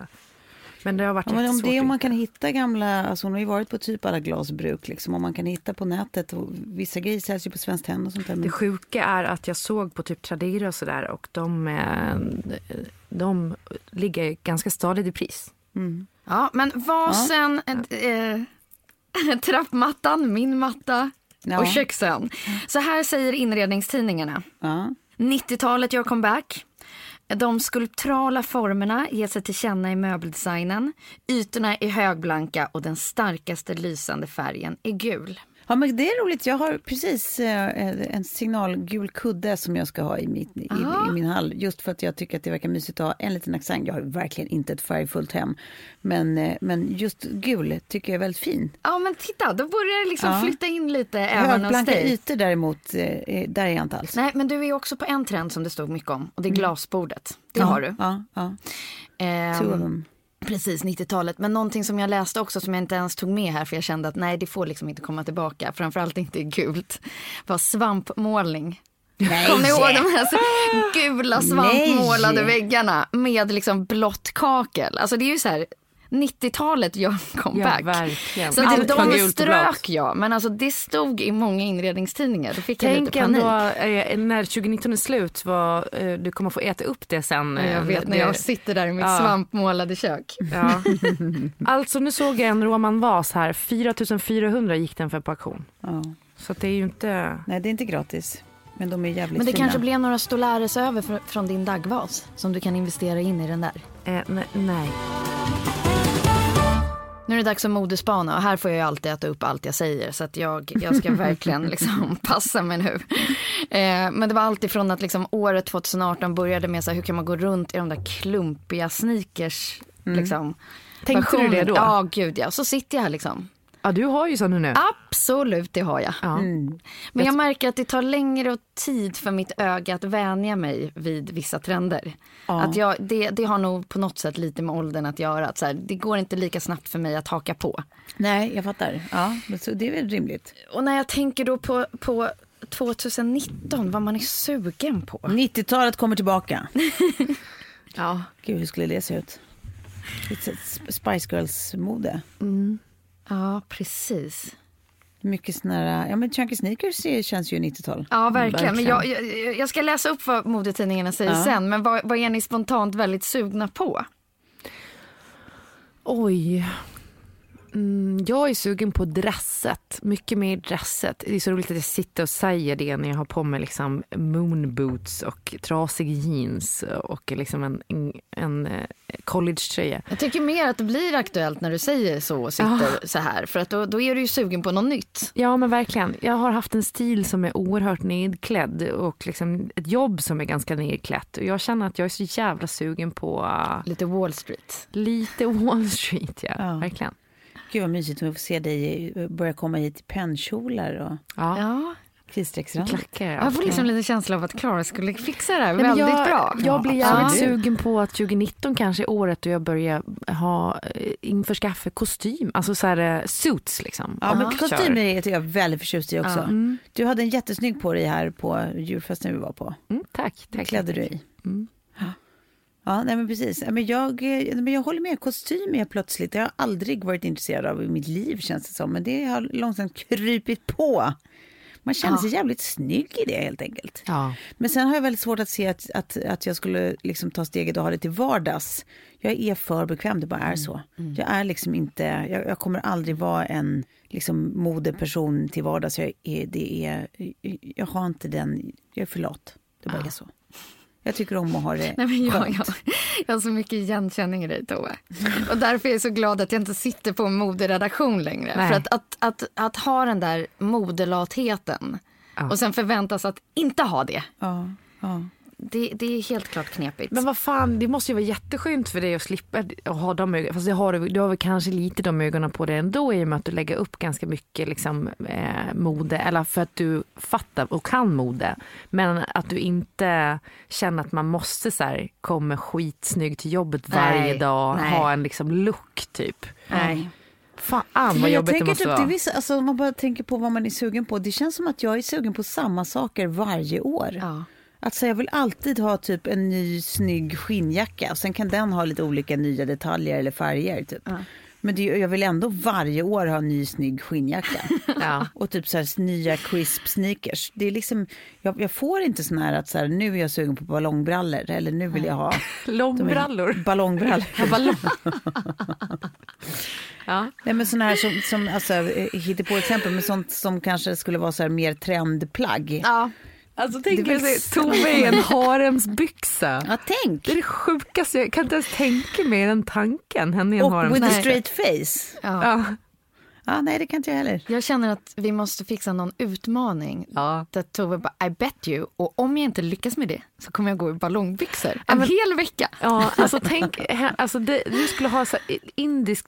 D: men det har varit
C: Ja, men om det om man kan hitta gamla, alltså hon har ju varit på typ alla glasbruk liksom, om man kan hitta på nätet och vissa grejer säljs ju på Svenskt Tenn och sånt där.
D: Det
C: Men,
D: sjuka är att jag såg på typ Tradera och sådär och de, eh, de ligger ganska stadigt i pris.
B: Ja, men vasen, eh, trappmattan, min matta
C: Ja.
B: och köksen. Så här säger inredningstidningarna.
C: ja.
B: 90-talet gör comeback. De skulpturala formerna ger sig till känna i möbeldesignen. Ytorna är högblanka och den starkaste lysande färgen är gul.
C: Ja, men det är roligt. Jag har precis eh, en signalgul kudde som jag ska ha i, mitt, i, i min hall. Just för att jag tycker att det verkar mysigt att ha en liten accent. Jag har verkligen inte ett färgfullt hem. Men, eh, men just gul tycker jag är väldigt fin.
B: Ja men titta, då börjar det liksom
C: Ja.
B: flytta in lite även hos dig.
C: ytor däremot, eh, där är jag inte alls.
B: Nej men du är också på en trend som det stod mycket om och det är glasbordet. Det
C: Mm. ja,
B: har du.
C: Ja, ja. Them.
B: Precis, 90-talet. Men någonting som jag läste också som jag inte ens tog med här för jag kände att nej det får liksom inte komma tillbaka. Framförallt inte i gult. var svampmålning.
C: Nej.
B: Kommer ni ihåg de här gula svampmålade
C: Nej.
B: väggarna med liksom blått kakel? Alltså det är ju så här 90-talet gör en comeback.
D: Ja, verkligen.
B: Så det,
D: Allt var
B: de strök jag, men alltså det stod i många inredningstidningar. Då fick jag
D: Tänk
B: lite panik.
D: ändå eh, när 2019 är slut, vad, eh, du kommer få äta upp det sen. eh,
B: Jag vet när
D: det-
B: jag sitter där i mitt
D: Ja.
B: svampmålade kök.
D: Ja. alltså nu såg jag en Roman vas här, 4400 gick den för på auktion.
C: Ja.
D: Så det är ju inte...
C: Nej, det är inte gratis. Men de är jävligt
B: Men det
C: fina.
B: kanske blev några stolares över fr- från din daggvas som du kan investera in i den där.
D: Eh, ne- nej.
B: Nu är det dags att modespana och här får jag ju alltid äta upp allt jag säger så att jag, jag ska verkligen liksom passa mig nu. Eh, men det var alltid från att liksom året 2018 började med så här, hur kan man gå runt i de där klumpiga sneakers. Liksom,
D: Tänkte du det då?
B: Ja, gud ja. Så sitter jag här liksom.
D: Ja, du har ju sån nu.
B: Absolut, det har jag.
D: Ja.
B: Men jag märker att det tar längre tid för mitt öga att vänja mig vid vissa trender.
C: Ja.
B: Att jag, det, det har nog på något sätt lite med åldern att göra. Att så här, det går inte lika snabbt för mig att haka på.
C: Nej, jag fattar. Ja, men så det är väl rimligt.
B: Och när jag tänker då på, på 2019, vad man är sugen på.
C: 90-talet kommer tillbaka.
B: Ja.
C: Gud, hur skulle det se ut? Lite Spice Girls-mode.
B: Ja, precis.
C: Mycket här, ja men chunky sneakers känns ju 90-tal.
B: Ja, verkligen. Men jag, jag, jag ska läsa upp vad modetidningarna säger
C: Ja.
B: sen. Men vad, vad är ni spontant väldigt sugna på?
D: Oj. Mm, jag är sugen på dresset, mycket mer dresset. Det är så roligt att jag sitter och säger det när jag har på mig liksom moonboots och trasig jeans och liksom en, en, en eh, collegetröja.
B: Jag tycker mer att det blir aktuellt när du säger så och sitter
D: Ah.
B: så här. För att då, då är du ju sugen på något nytt.
D: Ja men verkligen. Jag har haft en stil som är oerhört nedklädd och liksom ett jobb som är ganska nedklätt. Och jag känner att jag är så jävla sugen på
B: Lite Wall Street.
D: lite Wall Street. Ja,
C: Ja.
D: verkligen.
C: Gud vad mysigt att få se dig börja komma hit i pennkjolar och
D: Ja,
B: Ja.
C: kritstrecksrand.
D: klackar.
B: Jag får liksom lite känsla av att Klara skulle fixa det här
D: Nej,
B: väldigt
D: jag,
B: bra.
D: Jag blir
C: Ja,
D: jävligt
C: absolut.
D: sugen på att 2019 kanske är året då jag börjar ha eh, införskaffa kostym, alltså så här eh, suits liksom.
C: Ja, men kostymer är jag väldigt förtjust i också.
D: Mm.
C: Du hade en jättesnygg på dig här på julfesten vi var på.
D: Mm, tack.
C: Det
D: tack
C: klädde
D: tack.
C: du i.
D: Mm.
C: Ja, nej men precis. Ja, Men jag, eh, men jag håller med, kostym är plötsligt, det har jag aldrig varit intresserad av i mitt liv känns det som. Men det har långsamt krypit på. Man känner sig jävligt snygg i det helt enkelt.
D: Ja.
C: Men sen har jag väldigt svårt att se att, att, att jag skulle liksom ta steget och ha det till vardags. Jag är för bekväm, det bara är så. Jag är liksom inte, jag, jag kommer aldrig vara en liksom modeperson till vardags. Jag, är, det är, jag har inte den, jag är för lat. Det bara är så. Jag tycker om att ha det
B: Nej, men jag,
C: skönt.
B: jag, jag har så mycket igenkänning i dig Tove. Och därför är jag så glad att jag inte sitter på en moderedaktion längre.
D: Nej.
B: För att, att, att, att ha den där modelatheten
D: Ja.
B: och sen förväntas att inte ha det.
C: Ja, ja.
B: Det, det är helt klart knepigt.
D: Men vad fan, det måste ju vara jätteskönt för dig att slippa att ha de ögonen. Fast det har du, du har väl kanske lite de ögonen på dig ändå i och med att du lägger upp ganska mycket liksom, eh, mode. Eller för att du fattar och kan mode. Men att du inte känner att man måste så här, komma skitsnygg till jobbet varje
B: Nej,
D: dag.
B: nej.
D: Ha en liksom look typ.
B: Nej.
D: Fan vad
C: Men jag
D: jobbigt det måste
C: typ, det
D: vara.
C: vissa, alltså, om man bara tänker på vad man är sugen på. Det känns som att jag är sugen på samma saker varje år.
B: Ja.
C: Alltså jag vill alltid ha typ en ny snygg skinnjacka. Sen kan den ha lite olika nya detaljer eller färger. Typ. Men det, jag vill ändå varje år ha en ny snygg skinnjacka.
D: Ja.
C: Och typ så här, nya crisp sneakers. Det är liksom, jag, jag får inte sån här att så här, nu är jag sugen på ballongbrallor. Eller nu vill jag ha
D: Långbrallor.
C: ballongbrallor.
D: Ja, ballong. ja.
C: Nej men sådana här som, som alltså, hittar på exempel, men sånt som kanske skulle vara så här mer trendplagg.
B: Ja.
D: Alltså tänk
C: Det är
D: så- Tove i en haremsbyxa.
C: Ja, tänk!
D: Det är det sjukaste, jag kan inte ens tänka mig den tanken. Henne i en
C: Och with a
D: haremsbyxa.
C: straight face.
B: Ja.
D: Ja.
C: Ja, nej det kan inte jag heller.
B: Jag känner att vi måste fixa någon utmaning.
D: Ja.
B: Där Tove bara, I bet you. Och om jag inte lyckas med det så kommer jag gå i ballongbyxor en hel vecka.
D: Ja, alltså tänk, alltså det, du skulle ha så här indiskt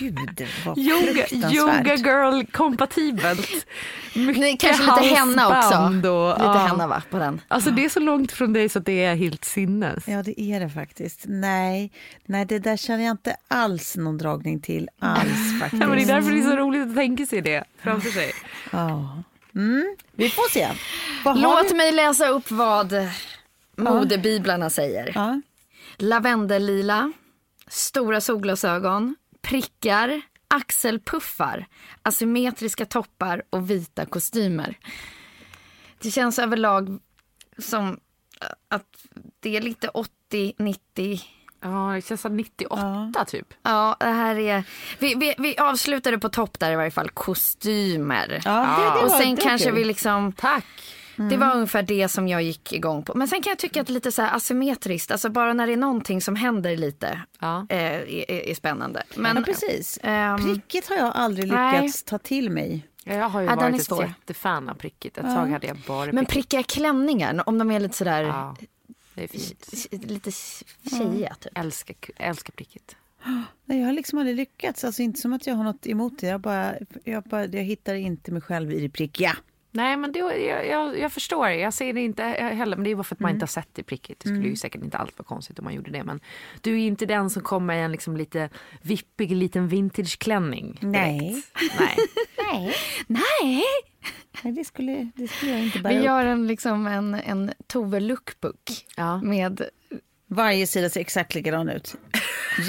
D: yogamode.
C: Gud vad
D: Yoga, yoga girl kompatibelt. Mycket
B: Nej, kanske lite henna också.
D: Och,
B: Lite
D: ja.
B: henna va, på den.
D: Alltså det är så långt från dig så att det är helt sinnes.
C: Ja det är det faktiskt. Nej, nej det där känner jag inte alls någon dragning till alls faktiskt.
D: Ja, men det är därför det är så roligt att tänka sig det framför sig.
C: Ja. Mm, vi får se. Vad
B: Låt mig läsa upp vad modebiblarna säger.
C: Ja.
B: Lavendellila, stora solglasögon, prickar, axelpuffar, asymmetriska toppar och vita kostymer. Det känns överlag som att det är lite 80-90
D: Ja, det känns som 98 typ.
B: Ja, det här är... Vi, vi, vi avslutade på topp där i varje fall, kostymer.
C: Ja, det- det
B: och sen kanske
C: kul.
B: vi liksom...
D: Tack.
B: Det var ungefär det som jag gick igång på. Men sen kan jag tycka att lite så här asymmetriskt, alltså bara när det är någonting som händer lite
D: Ja.
B: eh, är, är, är spännande. Men,
C: ja, precis.
B: ehm,
C: Prickigt har jag aldrig
B: nej.
C: lyckats ta till mig.
D: Ja, Jag har ju
B: Ja, är
D: varit ett
B: svår.
D: jättefan av prickigt. Ett tag hade jag bara
B: men
D: prickigt.
B: prickiga klänningar, om de är lite sådär,
D: Ja, det är fint.
B: lite tjejiga typ.
D: Älskar, älskar prickigt.
C: Nej, jag har liksom aldrig lyckats. Alltså inte som att jag har något emot det. Jag, bara, jag, bara, jag hittar inte mig själv i det prickiga.
D: Nej men det, jag, jag, jag förstår, jag ser det inte heller. Men det är bara för att man inte har sett det prickigt. Det skulle ju säkert inte allt vara konstigt om man gjorde det. Men du är inte den som kommer i en liksom lite vippig liten vintageklänning.
C: Nej.
D: Nej.
C: Nej.
B: Nej!
C: Nej, det skulle, det skulle jag inte bära
B: Vi
C: upp.
B: gör en, liksom en, en Tove lookbook
D: Ja.
B: med
C: Varje sida ser exakt likadan ut.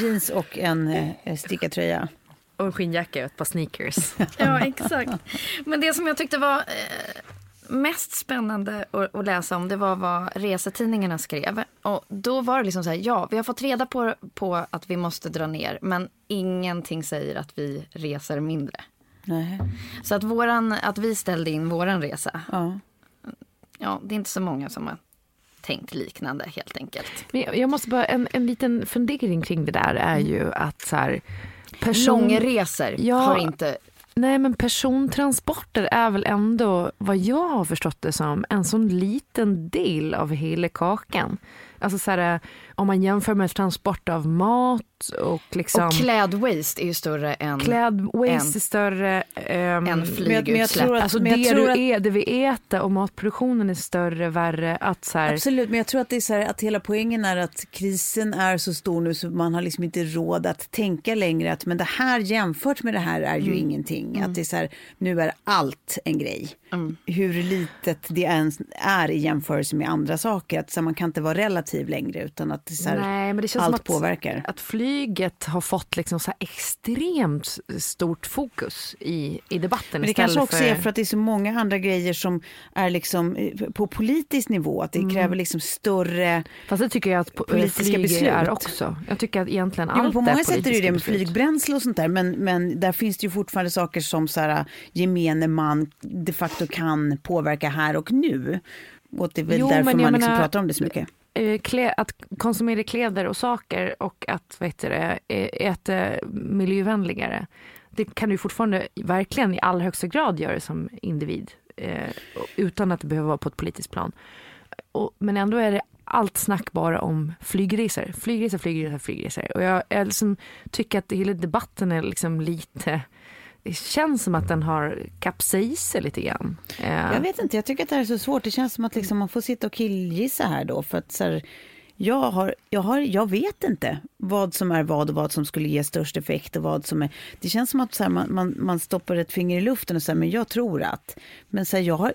C: Jeans och en eh, stickad tröja.
D: Och en skinnjacka och ett par sneakers.
B: Ja, exakt. Men det som jag tyckte var eh, mest spännande att, läsa om det var vad resetidningarna skrev. Och då var det liksom så här, ja, vi har fått reda på, på att vi måste dra ner, men ingenting säger att vi reser mindre.
C: Nej.
B: Så att, våran, att vi ställde in våran resa,
C: Ja.
B: ja, det är inte så många som har tänkt liknande helt enkelt.
D: Men jag- jag måste bara, en, en liten fundering kring det där är ju att så här, person,
B: Långresor
D: Ja.
B: har inte...
D: Nej men persontransporter är väl ändå vad jag har förstått det som en sån liten del av hela kakan. Alltså så här, om man jämför med transport av mat och liksom
B: Och klädwaste är ju större än,
D: klädwaste
B: en-
D: är större. ehm,
B: än
C: Men jag, men jag
B: flygutsläpp.
C: tror att,
D: Alltså
C: men jag
D: det,
C: tror
D: du
C: att
D: är, det vi äter och matproduktionen är större, värre. Att så här,
C: Absolut, men jag tror att det är så här, att hela poängen är att krisen är så stor nu så man har liksom inte råd att tänka längre att men det här jämfört med det här är ju ingenting. Att det är så här, nu är allt en grej. Hur litet det ens är i jämförelse med andra saker. Att så här, man kan inte vara relativ längre utan att här,
D: Nej, men det känns
C: allt
D: att,
C: påverkar.
D: att flyget har fått liksom så extremt stort fokus i, i debatten.
C: Men det kanske också är för att det är så många andra grejer som är liksom eh, på politisk nivå. Att det
D: Mm.
C: kräver liksom större
D: Fast det tycker jag att po-
C: Politiska beslut.
D: är också. Jag tycker att egentligen allt
C: på många
D: är
C: sätt är det det med flygbränsle och sånt där. Men, men där finns det ju fortfarande saker som så här, gemene man de facto kan påverka här och nu. Och det är väl
D: Jo,
C: därför man liksom
D: menar-
C: pratar om det så mycket.
D: Eh, att konsumera kläder och saker och att vad heter det, eh, äta miljövänligare. Det kan du fortfarande verkligen i allra högsta grad göra som individ. Eh, och- utan att det behöver vara på ett politiskt plan. Och, men ändå är det allt snack bara om flygresor. Flygresor, flygresor, flygresor. Och jag, jag liksom tycker att hela debatten är liksom lite... Det känns som att den har kapsejsat lite grann. Eh,
C: Jag vet inte, jag tycker att det här är så svårt. Det känns som att liksom man får sitta och killgissa här då. För att så här, jag, har, jag, har, jag vet inte vad som är vad och vad som skulle ge störst effekt och vad som är... Det känns som att så här, man, man, man stoppar ett finger i luften och säger men jag tror att... Men så här, jag har...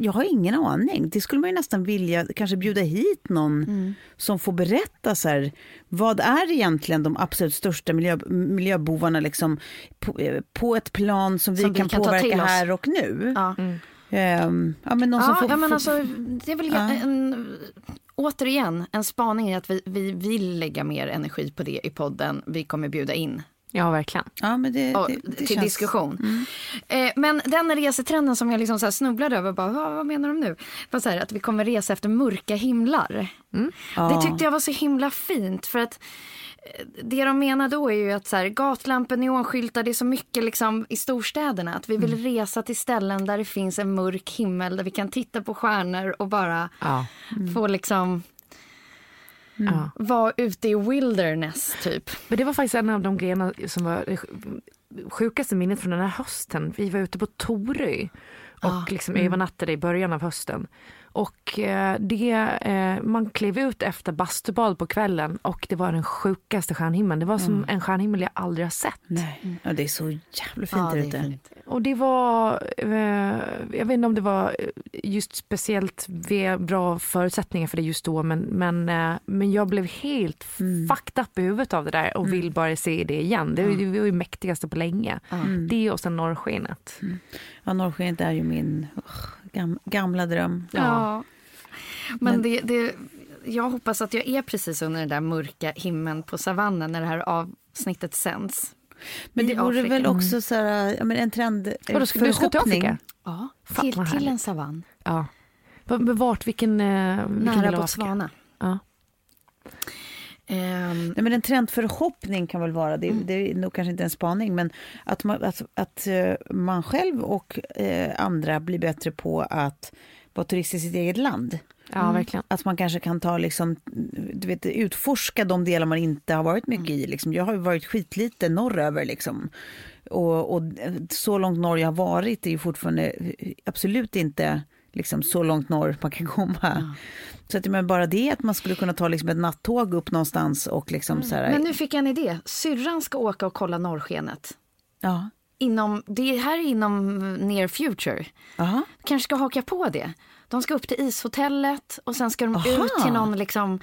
C: Jag har ingen aning. Det skulle man ju nästan vilja kanske bjuda hit någon som får berätta så här, vad är egentligen de absolut största miljö, miljöbovarna liksom, på, eh, på ett plan som vi
B: Som vi
C: kan,
B: kan ta till
C: påverka här och nu.
B: Ja.
C: Ehm, ja, men någon som
B: Ja,
C: får,
B: ja, men alltså, det är väl
C: Ja.
B: en, återigen en spaning i att vi, vi vill lägga mer energi på det i podden. Vi kommer bjuda in
D: ja, verkligen.
C: ja, men det,
B: och,
C: det, det
B: till
C: känns-
B: diskussion. Eh, men den resetrenden som jag liksom så här snubblade över, bara, vad, vad menar de nu? Var så här, att vi kommer resa efter mörka himlar.
C: Ja.
B: Det tyckte jag var så himla fint för att eh, det de menar då är ju att så här, gatlampor, neonskyltar, det är så mycket liksom i storstäderna. Att vi vill resa till ställen där det finns en mörk himmel, där vi kan titta på stjärnor och bara
D: Ja.
B: få liksom
D: Ja.
B: vara ute i wilderness typ.
D: Men det var faktiskt en av de grejerna som var sjukaste minnet från den här hösten. Vi var ute på Torö och
B: Ah,
D: liksom
B: mm.
D: övernattade i början av hösten. Och eh, det, eh, man klev ut efter bastubad på kvällen och det var den sjukaste stjärnhimlen. Det var som en stjärnhimmel jag aldrig har sett.
C: Nej, ja, det är så jävla fint
B: Ja,
C: där
B: det är
C: ute.
B: fint.
D: Och det var, eh, jag vet inte om det var just speciellt bra förutsättningar för det just då, men, men, men jag blev helt fucked up i huvudet av det där och vill bara se det igen. Det var ju det var ju mäktigaste på länge. Det och sen norrskenet.
C: Ja, norrskenet är ju min usch, gam, gamla dröm.
B: Ja. Men, det, det, jag hoppas att jag är precis under den där mörka himlen på savannen när det här avsnittet sänds.
C: Men det vore väl också så här, ja, men en trend, eh,
D: Vadå, ska du ska till. Afrika?
B: Ja, till, till en savann.
D: Ja. Va- Men vart, vilken, eh, vilken
B: Nära? Botswana.
D: Ja.
B: Ehm,
C: Nej, men en trendförhoppning kan väl vara, det, det är nog kanske inte en spaning, men att man, att, att eh, man själv och eh, andra blir bättre på att vara turist i sitt eget land.
D: ja, verkligen.
C: Att man kanske kan ta liksom, du vet, utforska de delar man inte har varit mycket i. Liksom. Jag har ju varit skitlite norröver. Liksom. Och, och så långt norr jag har varit är ju fortfarande absolut inte liksom, så långt norr man kan komma. Så att, men bara det att man skulle kunna ta liksom, ett nattåg upp någonstans och liksom så här,
B: men nu fick jag en idé. Syrran ska åka och kolla norrskenet.
C: ja,
B: Inom, det här är inom near future.
C: aha,
B: Kanske ska haka på det. De ska upp till ishotellet och sen ska de
C: Aha.
B: ut till någon liksom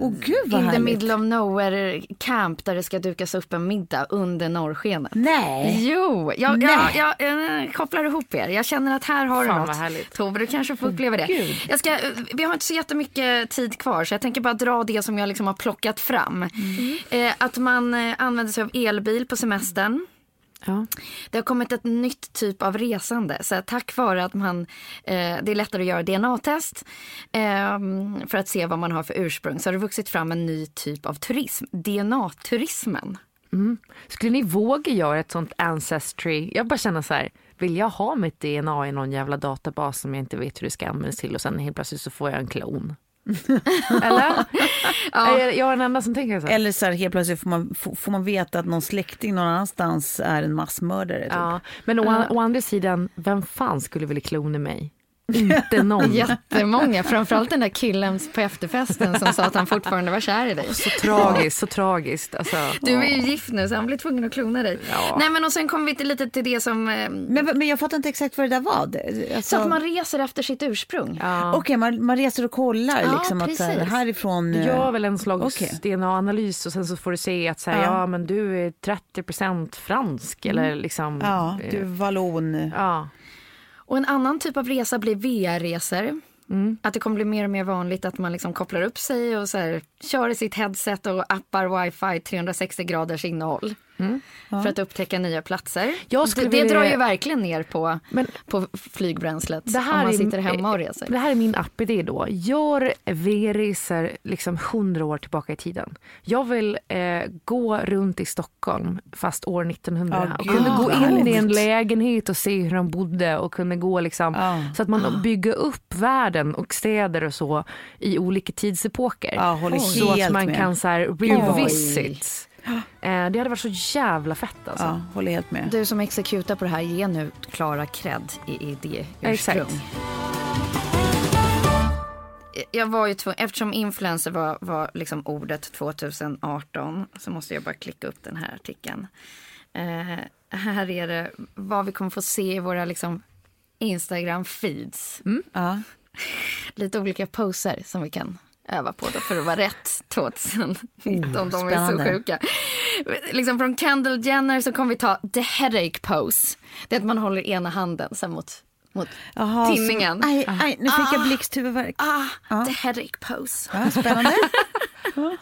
C: Åh gud
B: in the middle of nowhere camp där det ska dukas upp en middag under norrskenet.
C: Nej.
B: Jo, jag,
C: Nej.
B: jag, jag, eh, kopplar ihop er. Jag känner att här har du något.
D: härligt.
B: Tove, du kanske får uppleva det. Jag ska, eh, vi har inte så jättemycket tid kvar så jag tänker bara dra det som jag liksom har plockat fram. Eh, att man eh, använder sig av elbil på semestern.
D: Ja.
B: Det har kommit ett nytt typ av resande. Så tack vare att man, eh, det är lättare att göra DNA-test eh, för att se vad man har för ursprung så har det vuxit fram en ny typ av turism. DNA-turismen.
D: Skulle ni våga göra ett sånt ancestry? Jag bara känner så här, vill jag ha mitt DNA i någon jävla databas som jag inte vet hur det ska användas till och sen helt plötsligt så får jag en klon? Eller?
B: Ja.
D: Jag är den enda som tänker så.
C: Eller så här, helt plötsligt får man, får, får man veta att någon släkting någon annanstans är en massmördare. Typ.
D: Ja, men å, å andra sidan, vem fan skulle vilja klona mig? Inte någon.
B: Jättemånga, framförallt den där killen på efterfesten som sa att han fortfarande var kär i dig.
D: Så tragiskt, så tragiskt. Alltså,
B: Du är ju gift nu så han blir tvungen att klona dig.
D: Ja.
B: Nej men och sen kommer vi till lite till det som, eh,
C: Men, men jag fattar inte exakt vad det där var. Alltså,
B: så att man reser efter sitt ursprung.
D: ja.
C: Okej, man, man reser och kollar
B: Ja,
C: liksom att så här,
B: precis.
C: härifrån...
D: Du
C: eh,
D: gör väl en slags
C: Okej.
D: DNA-analys och sen så får du se att så här,
C: Ja.
D: ja. men du är 30% fransk eller liksom.
C: Ja,
D: eh,
C: du är vallon.
D: ja.
B: Och en annan typ av resa blir VR-resor. Att det kommer bli mer och mer vanligt att man liksom kopplar upp sig och så här, kör i sitt headset och appar wifi 360 graders innehåll. För att upptäcka nya platser.
D: Jag
B: det
D: vilja-
B: drar ju verkligen ner på,
D: Men-
B: på flygbränslet
D: Det här
B: om man
D: är-
B: sitter hemma och reser.
D: Det här är min appidé då. Gör VR-resor liksom 100 år tillbaka i tiden. Jag vill eh, gå runt i Stockholm fast år 1900
C: Ja,
D: och kunde gå in i en lägenhet och se hur de bodde och kunde gå liksom
C: Ja.
D: så att man bygger upp världen och städer och så i olika tidsepoker.
C: Ja,
D: så att man
C: med.
D: kan så här revisit. Eh, det hade varit så jävla fett alltså.
C: Ja, håller helt med.
B: Du som exekutar på det här, ge nu Klara cred i, i det
D: Exakt.
B: ursprung. Jag var ju tvungen, eftersom influencer var, var liksom ordet 2018 så måste jag bara klicka upp den här artikeln. Eh, här är det vad vi kommer få se i våra liksom Instagram feeds.
C: Ja.
B: Lite olika poser som vi kan öva på då för att vara rätt 2019. De är så sjuka. Liksom från Kendall Jenner så kommer vi ta the headache pose. Det är att man håller ena handen så här mot, mot
C: Jaha,
B: tinningen.
C: Så, aj, aj, nu fick jag blixthuvudvärk.
B: Ah, the headache pose.
C: Ja, spännande.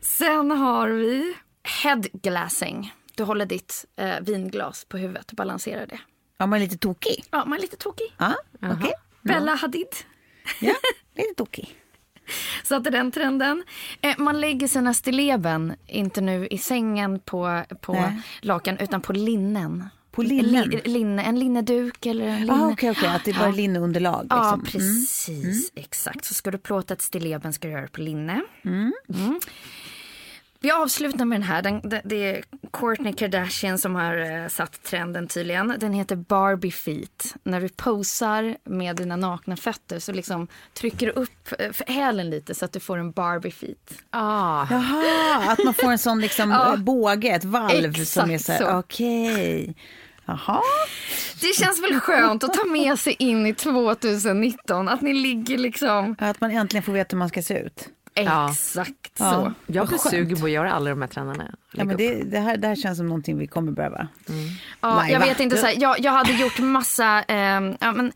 B: Sen har vi head glassing. Du håller ditt eh, vinglas på huvudet och balanserar det.
C: Ja, man är lite tokig.
B: Ja, man är lite tokig.
C: Ja, okej.
B: Bella Hadid.
C: Ja, lite tokig.
B: satte den trenden. Eh, man lägger sina stilleben, inte nu i sängen på, på
C: Nej.
B: lakan, utan på linnen.
C: På linnen?
B: Li, linne, en linneduk eller en linne.
C: Ah, okej, okej, att det är bara
B: Ja.
C: linneunderlag.
B: Ja,
C: Liksom. Mm.
B: precis. Exakt. Så ska du plåta ett stilleben ska du göra det på linne. Mm. Vi avslutar med den här. Den, det, det är Kourtney Kardashian som har eh, satt trenden tydligen. Den heter Barbie feet. När du posar med dina nakna fötter så liksom trycker du upp eh, hälen lite så att du får en Barbie feet.
D: Ah.
C: Jaha, att man får en sån liksom
B: Ja.
C: båge, ett valv som är
B: Exakt
C: så här, okej. Jaha.
B: Det känns väl skönt att ta med sig in i 2019. Att ni ligger liksom...
C: Att man äntligen får veta hur man ska se ut.
D: Ja.
B: Exakt
C: Ja.
B: så.
D: Jag blir sugen på att göra alla de här trenderna.
C: Ja, men det, det, här, det här känns som någonting vi kommer behöva.
B: Ja, jag vet inte, så här, jag, jag hade gjort massa, ehm, ja, men,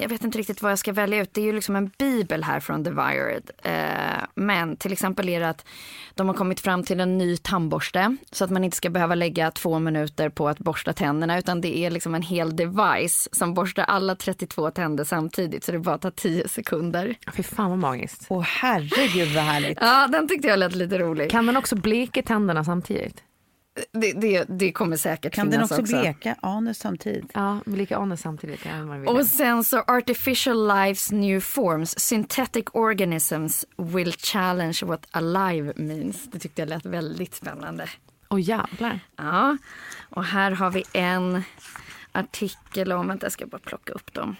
B: jag vet inte riktigt vad jag ska välja ut. Det är ju liksom en bibel här från The Wired. Eh, men till exempel är det att de har kommit fram till en ny tandborste så att man inte ska behöva lägga två minuter på att borsta tänderna utan det är liksom en hel device som borstar alla 32 tänder samtidigt så det bara tar 10 sekunder.
D: Fy fan vad magiskt.
C: Åh herregud vad härligt.
B: Ja, den tyckte jag lät lite rolig.
D: Kan man också bleka tänderna samtidigt?
B: Det, det, det kommer säkert
C: Kan den
B: finnas
C: också
B: också.
C: bleka anus samtidigt?
D: Ja, bleka anus samtidigt.
B: Och sen så artificial life's new forms, synthetic organisms will challenge what alive means. Det tyckte jag lät väldigt spännande.
D: Åh jävlar.
B: Ja, och här har vi en artikel om, vänta jag ska bara plocka upp dem.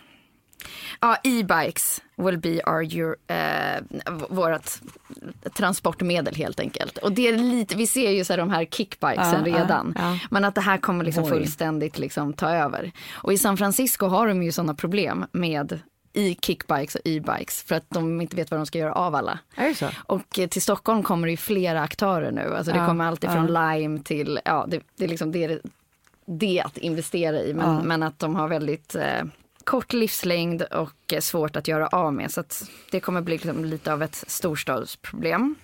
B: Ja, e-bikes will be our, your, eh, v- vårat transportmedel helt enkelt. Och det är lite, vi ser ju så här de här kickbikesen
C: Ja, ja,
B: redan.
D: ja.
B: Men att det här kommer liksom fullständigt liksom ta över. Och i San Francisco har de ju sådana problem med e-kickbikes och e-bikes för att de inte vet vad de ska göra av alla. Och eh, till Stockholm kommer det ju flera aktörer nu. Alltså det
D: Ja,
B: kommer alltid från Lime till, ja det, det är liksom det, det att investera i. Men,
C: Ja.
B: men att de har väldigt eh, kort livslängd och eh, svårt att göra av med. Så det kommer bli liksom lite av ett storstadsproblem.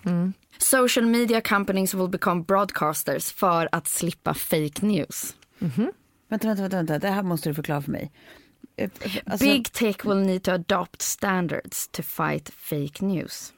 B: Social media companies will become broadcasters för att slippa fake news.
C: Vänta, vänta, vänta, vänta, det här måste du förklara för mig. Eh, Alltså,
B: Big tech will need to adopt standards to fight fake news.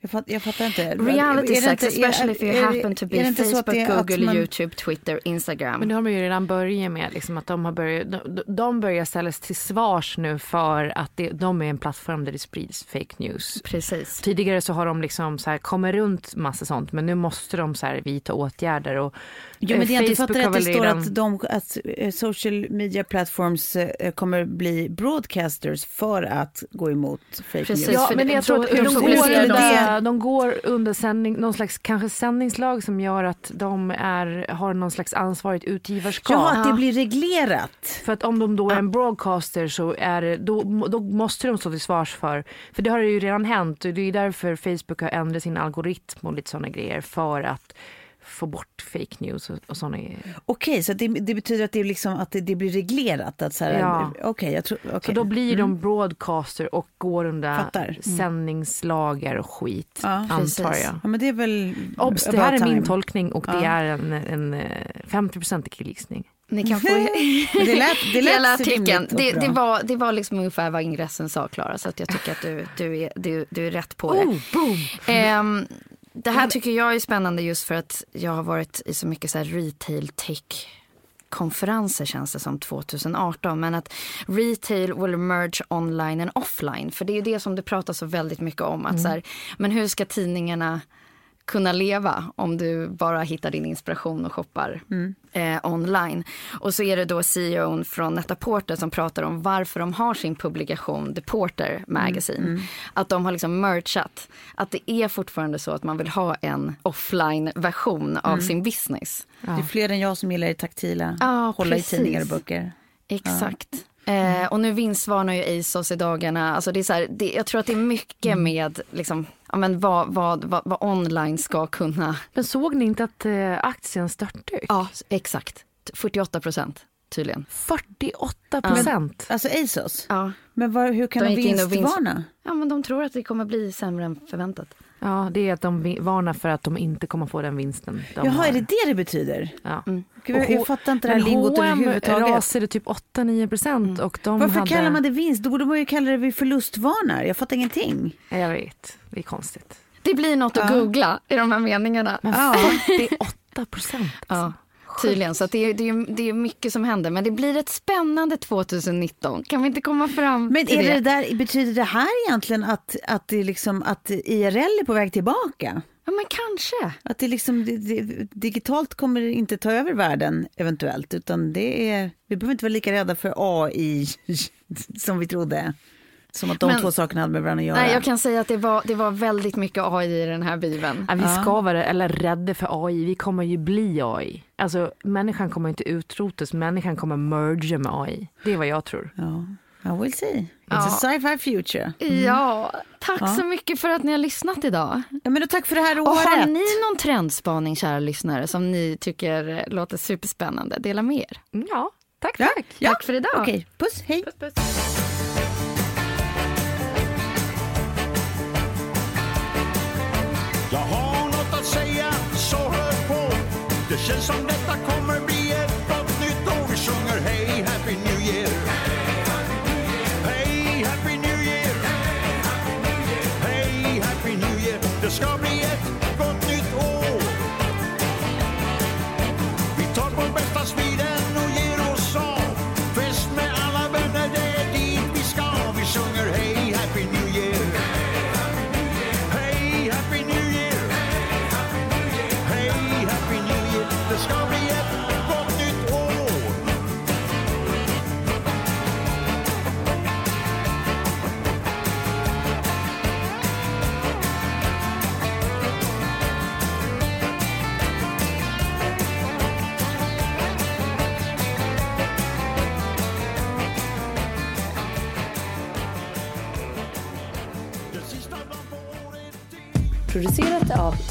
C: Jag, fatt, jag fattar inte.
B: Reality
C: Är det
B: sex,
C: inte- är-
B: especially if you
C: är-
B: happen to be
C: det
B: Facebook,
C: det är
B: Google,
C: man-
B: YouTube, Twitter, Instagram.
D: Men det har man ju redan börjat med, liksom att de, har börjat, de, de börjar ställas till svars nu för att det, de är en plattform där det sprids fake news.
B: Precis.
D: Tidigare så har de liksom så här kommit runt massa sånt men nu måste de så här vidta åtgärder. Och,
C: Jo, men det jag
D: eh,
C: inte fattar att det står
D: redan-
C: att, de, att eh, social media platforms eh, kommer bli broadcasters för att gå emot fake
B: Precis.
C: news.
D: Ja, men
B: det-
D: jag tror att
B: hur
D: går,
B: publicerar de
D: under, de går under sändning, någon slags kanske sändningslag som gör att de är, har någon slags ansvarigt utgivarskap.
C: Jaha, att det blir reglerat.
D: För att om de då är en broadcaster så är det, då, då måste de stå till svars för, för det har ju redan hänt och det är därför Facebook har ändrat sin algoritm och lite sådana grejer för att få bort fake news och, och sådana.
C: Okej, så det, det betyder att det, är liksom, att det, det blir reglerat? Att så här,
D: Ja.
C: Okej, jag tror...
D: Så
C: okej.
D: då blir de broadcaster och går under
C: Fattar.
D: sändningslagar och skit,
C: Ja,
D: antar
B: precis.
D: jag.
C: Ja, men det är väl...
D: Obs, det här är min tolkning och det
C: Ja.
D: är en, en eh, 50% killgissning.
B: Ni kan få
C: det lät, det lät
B: hela artikeln. Det, det, var, det var liksom ungefär vad ingressen sa Klara så att jag tycker att du, du, är, du, du är rätt på det.
D: Oh, boom!
B: Ehm, det här tycker jag är spännande just för att jag har varit i så mycket så retail tech konferenser känns det som 2018 men att retail will merge online and offline. För det är ju det som det pratas så väldigt mycket om. Att så här, men hur ska tidningarna kunna leva om du bara hittar din inspiration och shoppar eh, online. Och så är det då CEOn från Netaporter som pratar om varför de har sin publikation The Porter Magazine. Att de har liksom merchat. Att det är fortfarande så att man vill ha en offline-version av sin business.
C: Det är fler än jag som gillar det taktila.
B: Ja,
C: Hålla
B: precis.
C: i tidningar och böcker.
B: Exakt. Eh, och nu vinstvarnar ju ASOS i dagarna. Alltså det är så här, det, jag tror att det är mycket med liksom, ja, men vad, vad, vad, vad online ska kunna.
D: Men såg ni inte att eh, aktien störtdök?
B: Ja, exakt. 48 procent tydligen.
D: 48 procent.
C: Alltså ASOS.
B: Ja.
C: Men var, hur kan
B: De
C: de,
B: och vinst-
C: vinstvarna?
B: ja, men de tror att det kommer bli sämre än förväntat.
D: Ja, det är att de varnar för att de inte kommer få den vinsten de
C: Jaha,
D: har.
C: är det det det betyder?
D: Ja.
C: Gud, jag, jag fattar inte det här
D: Men
C: lingot överhuvudtaget.
D: rasade typ 8-9 procent och de
C: Varför
D: hade...
C: kallar man det vinst? Då borde man ju kalla det förlustvarnar. Jag fattar ingenting.
D: Jag vet, det är konstigt.
B: Det blir något att googla i de här meningarna.
C: Ja.
D: 48 procent.
B: Ja, tydligen. Så att det, är, det, är, det är mycket som händer. Men det blir ett spännande 2019. Kan vi inte komma fram
C: Men
B: till
C: är det
B: det?
C: där, betyder det här egentligen att, att, det liksom, att IRL är på väg tillbaka?
B: Ja, men kanske.
C: Att det liksom, det, det, digitalt kommer inte ta över världen eventuellt, utan det är, vi behöver inte vara lika rädda för AI som vi trodde. Som att de
B: Men-
C: två sakerna hade med varandra att göra.
B: Nej, jag kan säga att det var, det var väldigt mycket AI i den här bibeln.
D: Ja, vi ska vara eller rädda för AI, vi kommer ju bli AI. Alltså människan kommer inte utrotas, människan kommer merge med AI. Det är vad jag tror.
C: Ja, I will see. It's
B: Ja.
C: a sci-fi future.
B: Ja, tack så mycket för att ni har lyssnat idag.
C: Ja, men då tack för det här
B: Och
C: året.
B: har ni någon trendspaning, kära lyssnare, som ni tycker låter superspännande, dela med er.
D: Mm, Ja, tack,
C: Ja,
D: tack.
C: ja.
B: Tack för idag.
C: Okej, puss, hej.
G: Jag Det känns som detta kommer bli